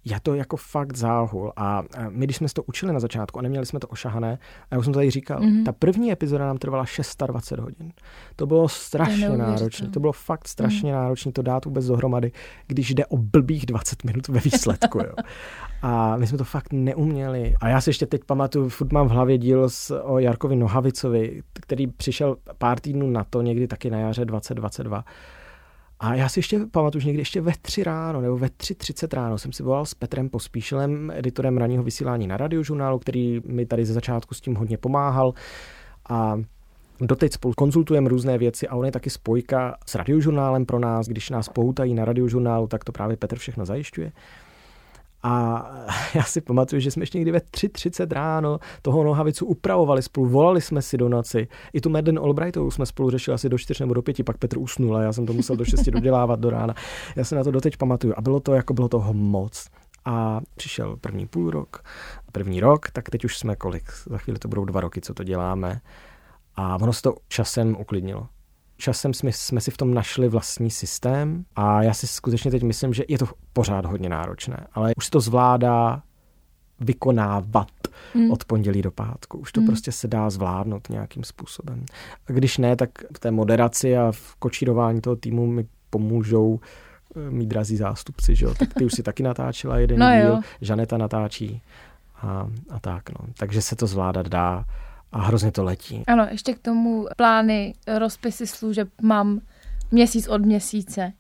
je to jako fakt záhul. A my, když jsme to učili na začátku a neměli jsme to ošahané, a já už jsem to tady říkal, mm-hmm. ta první epizoda nám trvala 620 hodin. To bylo strašně to náročné. To bylo fakt strašně mm. náročné to dát vůbec dohromady, když jde o blbých 20 minut ve výsledku. Jo. A my jsme to fakt neuměli. A já si ještě teď pamatuju, furt mám v hlavě díl s, o Jarkovi Nohavicovi, který přišel pár týdnů na to, někdy taky na jaře 2022 a já si ještě pamatuju, že někdy ještě ve tři ráno nebo ve 3.30 ráno jsem si volal s Petrem Pospíšilem, editorem ranního vysílání na radiožurnálu, který mi tady ze začátku s tím hodně pomáhal. A Doteď spolu konzultujeme různé věci a on je taky spojka s radiožurnálem pro nás. Když nás poutají na radiožurnálu, tak to právě Petr všechno zajišťuje. A já si pamatuju, že jsme ještě někdy ve 3.30 ráno toho nohavicu upravovali spolu, volali jsme si do noci. I tu Madeleine Albrightovou jsme spolu řešili asi do 4 nebo do 5, pak Petr usnul a já jsem to musel do 6 dodělávat do rána. Já se na to doteď pamatuju a bylo to jako bylo toho moc. A přišel první půl rok, první rok, tak teď už jsme kolik? Za chvíli to budou dva roky, co to děláme. A ono se to časem uklidnilo časem jsme, jsme si v tom našli vlastní systém a já si skutečně teď myslím, že je to pořád hodně náročné, ale už se to zvládá vykonávat mm. od pondělí do pátku. Už to mm. prostě se dá zvládnout nějakým způsobem. A když ne, tak v té moderaci a v kočírování toho týmu mi pomůžou eh, mý drazí zástupci, že jo? Tak ty už si taky natáčela jeden no díl, jo. Žaneta natáčí a, a tak, no. Takže se to zvládat dá a hrozně to letí. Ano, ještě k tomu plány, rozpisy služeb mám měsíc od měsíce.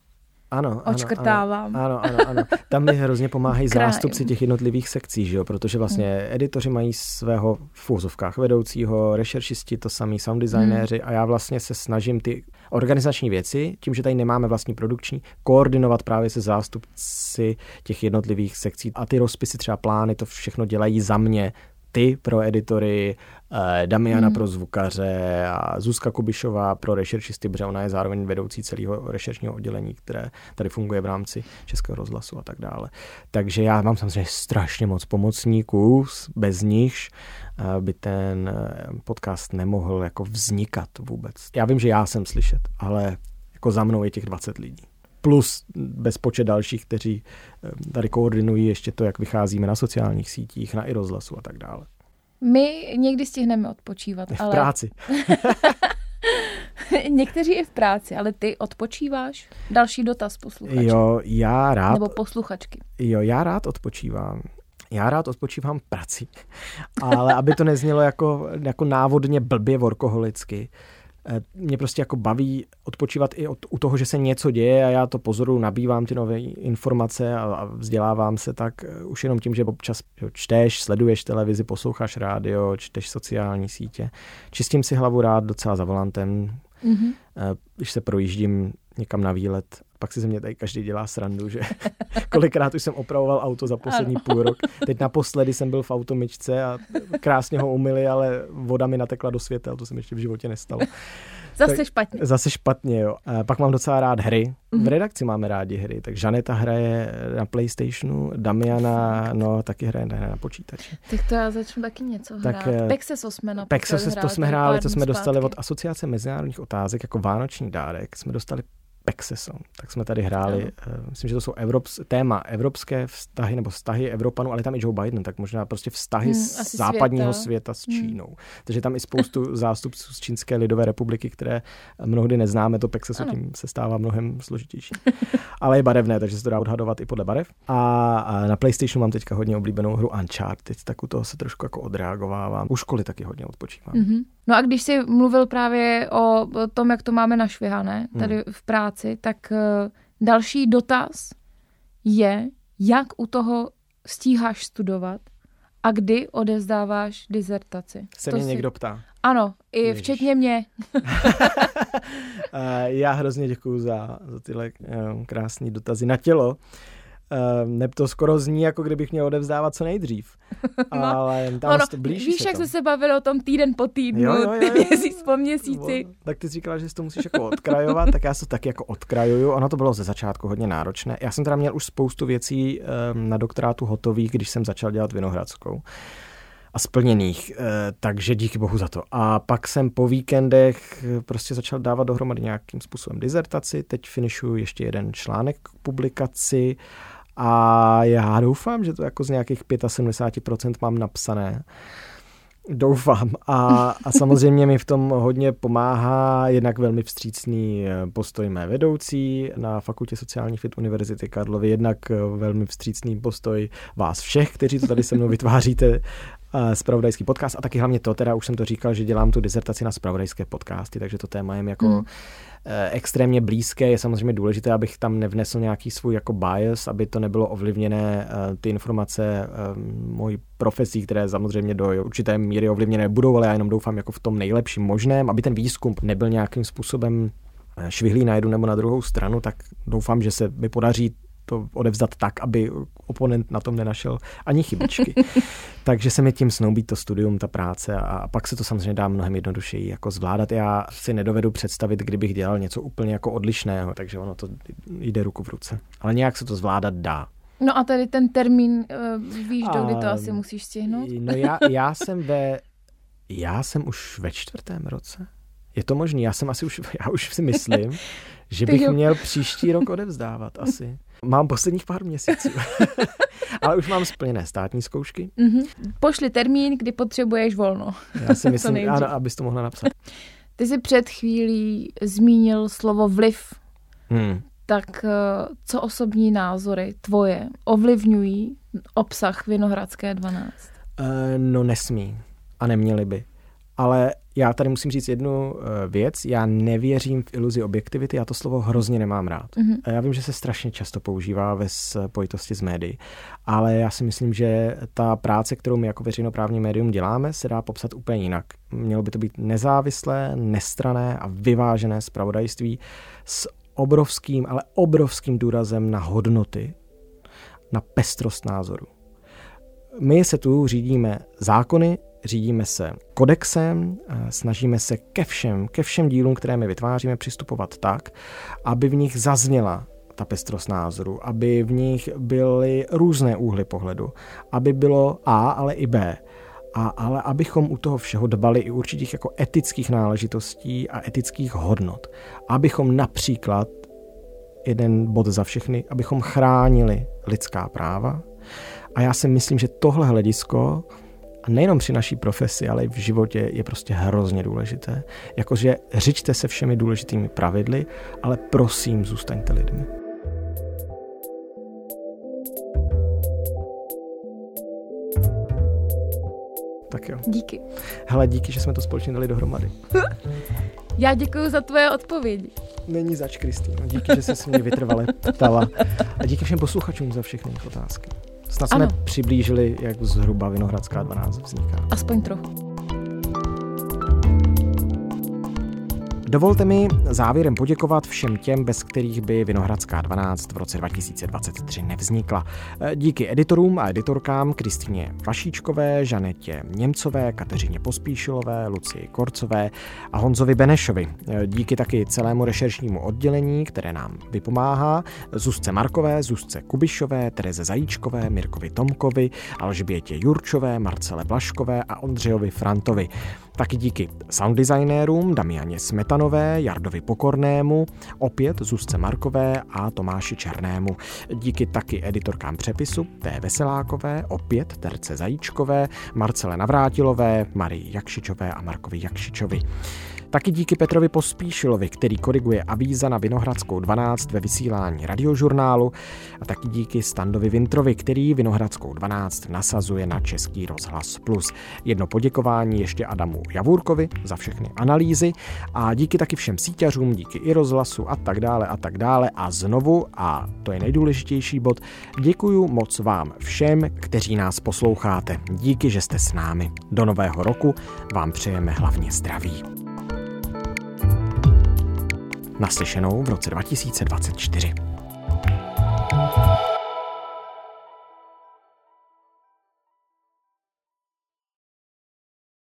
Ano, Očkrtávám. Ano, ano, ano. ano. Tam mi hrozně pomáhají zástupci těch jednotlivých sekcí, že jo? protože vlastně hmm. editoři mají svého v úzovkách vedoucího, rešeršisti to samý, sound designéři hmm. a já vlastně se snažím ty organizační věci, tím, že tady nemáme vlastní produkční, koordinovat právě se zástupci těch jednotlivých sekcí a ty rozpisy, třeba plány, to všechno dělají za mě ty pro editory, eh, Damiana hmm. pro zvukaře a Zuzka Kubišová pro rešeršisty, protože ona je zároveň vedoucí celého rešeršního oddělení, které tady funguje v rámci Českého rozhlasu a tak dále. Takže já mám samozřejmě strašně moc pomocníků, bez nichž eh, by ten eh, podcast nemohl jako vznikat vůbec. Já vím, že já jsem slyšet, ale jako za mnou je těch 20 lidí plus bezpočet dalších, kteří eh, tady koordinují ještě to, jak vycházíme na sociálních sítích, na i rozhlasu a tak dále. My někdy stihneme odpočívat, v ale... V práci. Někteří i v práci, ale ty odpočíváš? Další dotaz posluchače. Jo, já rád. Nebo posluchačky. Jo, já rád odpočívám. Já rád odpočívám prací, ale aby to neznělo jako, jako návodně blbě workoholicky, mě prostě jako baví odpočívat i od, u toho, že se něco děje a já to pozoru, nabývám ty nové informace a, a vzdělávám se tak eh, už jenom tím, že občas že čteš, sleduješ televizi, posloucháš rádio, čteš sociální sítě. Čistím si hlavu rád docela za volantem, mm-hmm. když se projíždím někam na výlet pak si ze mě tady každý dělá srandu, že kolikrát už jsem opravoval auto za poslední ano. půl rok. Teď naposledy jsem byl v automyčce a krásně ho umyli, ale voda mi natekla do světel, to se mi ještě v životě nestalo. Zase tak, špatně. Zase špatně, jo. A pak mám docela rád hry. V mhm. redakci máme rádi hry, tak Žaneta hraje na Playstationu, Damiana, no, taky hraje na, na počítači. Tak to já začnu taky něco tak, hrát. Eh, Pexeso jsme Pexeso to jsme hráli, to jsme dostali od Asociace mezinárodních otázek jako vánoční dárek. Jsme dostali Pexeso. Tak jsme tady hráli, no. myslím, že to jsou Evrops, téma evropské vztahy nebo vztahy Evropanů, ale tam i Joe Biden, tak možná prostě vztahy hmm, z západního světa, světa s hmm. Čínou. Hmm. Takže tam i spoustu zástupců z Čínské lidové republiky, které mnohdy neznáme, to Pexeso ano. tím se stává mnohem složitější. ale je barevné, takže se to dá odhadovat i podle barev. A, na PlayStationu mám teďka hodně oblíbenou hru Uncharted, tak u toho se trošku jako odreagovávám. U školy taky hodně odpočívám. Mm-hmm. No a když jsi mluvil právě o tom, jak to máme našvihané tady hmm. v práci, tak eh, další dotaz je, jak u toho stíháš studovat a kdy odevzdáváš dizertaci. Se to mě si... někdo ptá. Ano, i Ježiš. včetně mě. Eh, já hrozně děkuju za, za tyhle eh, krásné dotazy na tělo. Uh, ne, to skoro zní, jako kdybych měl odevzdávat co nejdřív. no, Ale tam ono, to blíží Víš, se jak jsme se bavili o tom týden po týdnu, jo, jo, jo, jo. měsíc po měsíci. Tak ty jsi říkala, že si to musíš jako odkrajovat, tak já se to taky jako odkrajuju. Ono to bylo ze začátku hodně náročné. Já jsem teda měl už spoustu věcí um, na doktorátu hotových, když jsem začal dělat Vinohradskou a splněných, eh, takže díky bohu za to. A pak jsem po víkendech prostě začal dávat dohromady nějakým způsobem dizertaci, teď finišuju ještě jeden článek k publikaci a já doufám, že to jako z nějakých 75% mám napsané. Doufám. A, a samozřejmě mi v tom hodně pomáhá jednak velmi vstřícný eh, postoj mé vedoucí na Fakultě sociálních věd Univerzity Karlovy, jednak eh, velmi vstřícný postoj vás všech, kteří to tady se mnou vytváříte spravodajský podcast a taky hlavně to, teda už jsem to říkal, že dělám tu dizertaci na spravodajské podcasty, takže to téma je jako hmm. Extrémně blízké. Je samozřejmě důležité, abych tam nevnesl nějaký svůj jako bias, aby to nebylo ovlivněné eh, ty informace eh, mojí profesí, které samozřejmě do určité míry ovlivněné budou, ale já jenom doufám jako v tom nejlepším možném, aby ten výzkum nebyl nějakým způsobem švihlý na jednu nebo na druhou stranu, tak doufám, že se mi podaří to odevzdat tak, aby oponent na tom nenašel ani chybičky. Takže se mi tím snoubí to studium, ta práce a pak se to samozřejmě dá mnohem jednodušeji jako zvládat. Já si nedovedu představit, kdybych dělal něco úplně jako odlišného, takže ono to jde ruku v ruce. Ale nějak se to zvládat dá. No a tady ten termín, uh, víš, do kdy to asi musíš stihnout? No já, já jsem ve, já jsem už ve čtvrtém roce. Je to možný, já jsem asi už, já už si myslím, že bych měl příští rok odevzdávat asi. Mám posledních pár měsíců. Ale už mám splněné státní zkoušky. Mm-hmm. Pošli termín, kdy potřebuješ volno. Já si myslím, ano, abys to mohla napsat. Ty jsi před chvílí zmínil slovo vliv. Hmm. Tak eh, co osobní názory tvoje ovlivňují obsah Vinohradské 12? Uh, eh, no nesmí a neměli by. Ale já tady musím říct jednu eh, věc. Já nevěřím v iluzi objektivity, já to slovo hrozně nemám rád. Mm-hmm. Já vím, že se strašně často používá ve spojitosti s médií, ale já si myslím, že ta práce, kterou my jako veřejnoprávní médium děláme, se dá popsat úplně jinak. Mělo by to být nezávislé, nestrané a vyvážené zpravodajství s obrovským, ale obrovským důrazem na hodnoty, na pestrost názoru. My se tu řídíme zákony, řídíme se kodexem, snažíme se ke všem, ke všem dílům, které my vytváříme, přistupovat tak, aby v nich zazněla ta pestrost názoru, aby v nich byly různé úhly pohledu, aby bylo A, ale i B. A, ale abychom u toho všeho dbali i určitých jako etických náležitostí a etických hodnot. Abychom například, jeden bod za všechny, abychom chránili lidská práva. A já si myslím, že tohle hledisko a nejenom při naší profesi, ale i v životě je prostě hrozně důležité. Jakože řiďte se všemi důležitými pravidly, ale prosím, zůstaňte lidmi. Tak jo. Díky. Hele, díky, že jsme to společně dali dohromady. Já děkuji za tvoje odpovědi. Není zač, Kristýno. Díky, že jsi se mě vytrvale ptala. A díky všem posluchačům za všechny jejich otázky. Snad jsme ano. přiblížili, jak zhruba Vinohradská 12 vzniká. Aspoň trochu. Dovolte mi závěrem poděkovat všem těm, bez kterých by Vinohradská 12 v roce 2023 nevznikla. Díky editorům a editorkám Kristýně Vašíčkové, Žanetě Němcové, Kateřině Pospíšilové, Lucii Korcové a Honzovi Benešovi. Díky taky celému rešeršnímu oddělení, které nám vypomáhá, Zuzce Markové, Zuzce Kubišové, Tereze Zajíčkové, Mirkovi Tomkovi, Alžbětě Jurčové, Marcele Blaškové a Ondřejovi Frantovi. Taky díky sounddesignérům Damianě Smetanové, Jardovi Pokornému, opět Zuzce Markové a Tomáši Černému. Díky taky editorkám přepisu T. Veselákové, opět Terce Zajíčkové, Marcele Navrátilové, Marii Jakšičové a Markovi Jakšičovi. Taky díky Petrovi Pospíšilovi, který koriguje avíza na Vinohradskou 12 ve vysílání radiožurnálu a taky díky Standovi Vintrovi, který Vinohradskou 12 nasazuje na Český rozhlas Plus. Jedno poděkování ještě Adamu Javůrkovi za všechny analýzy a díky taky všem síťařům, díky i rozhlasu a tak dále a tak dále. A znovu, a to je nejdůležitější bod, děkuju moc vám všem, kteří nás posloucháte. Díky, že jste s námi. Do nového roku vám přejeme hlavně zdraví. Naslyšenou v roce 2024.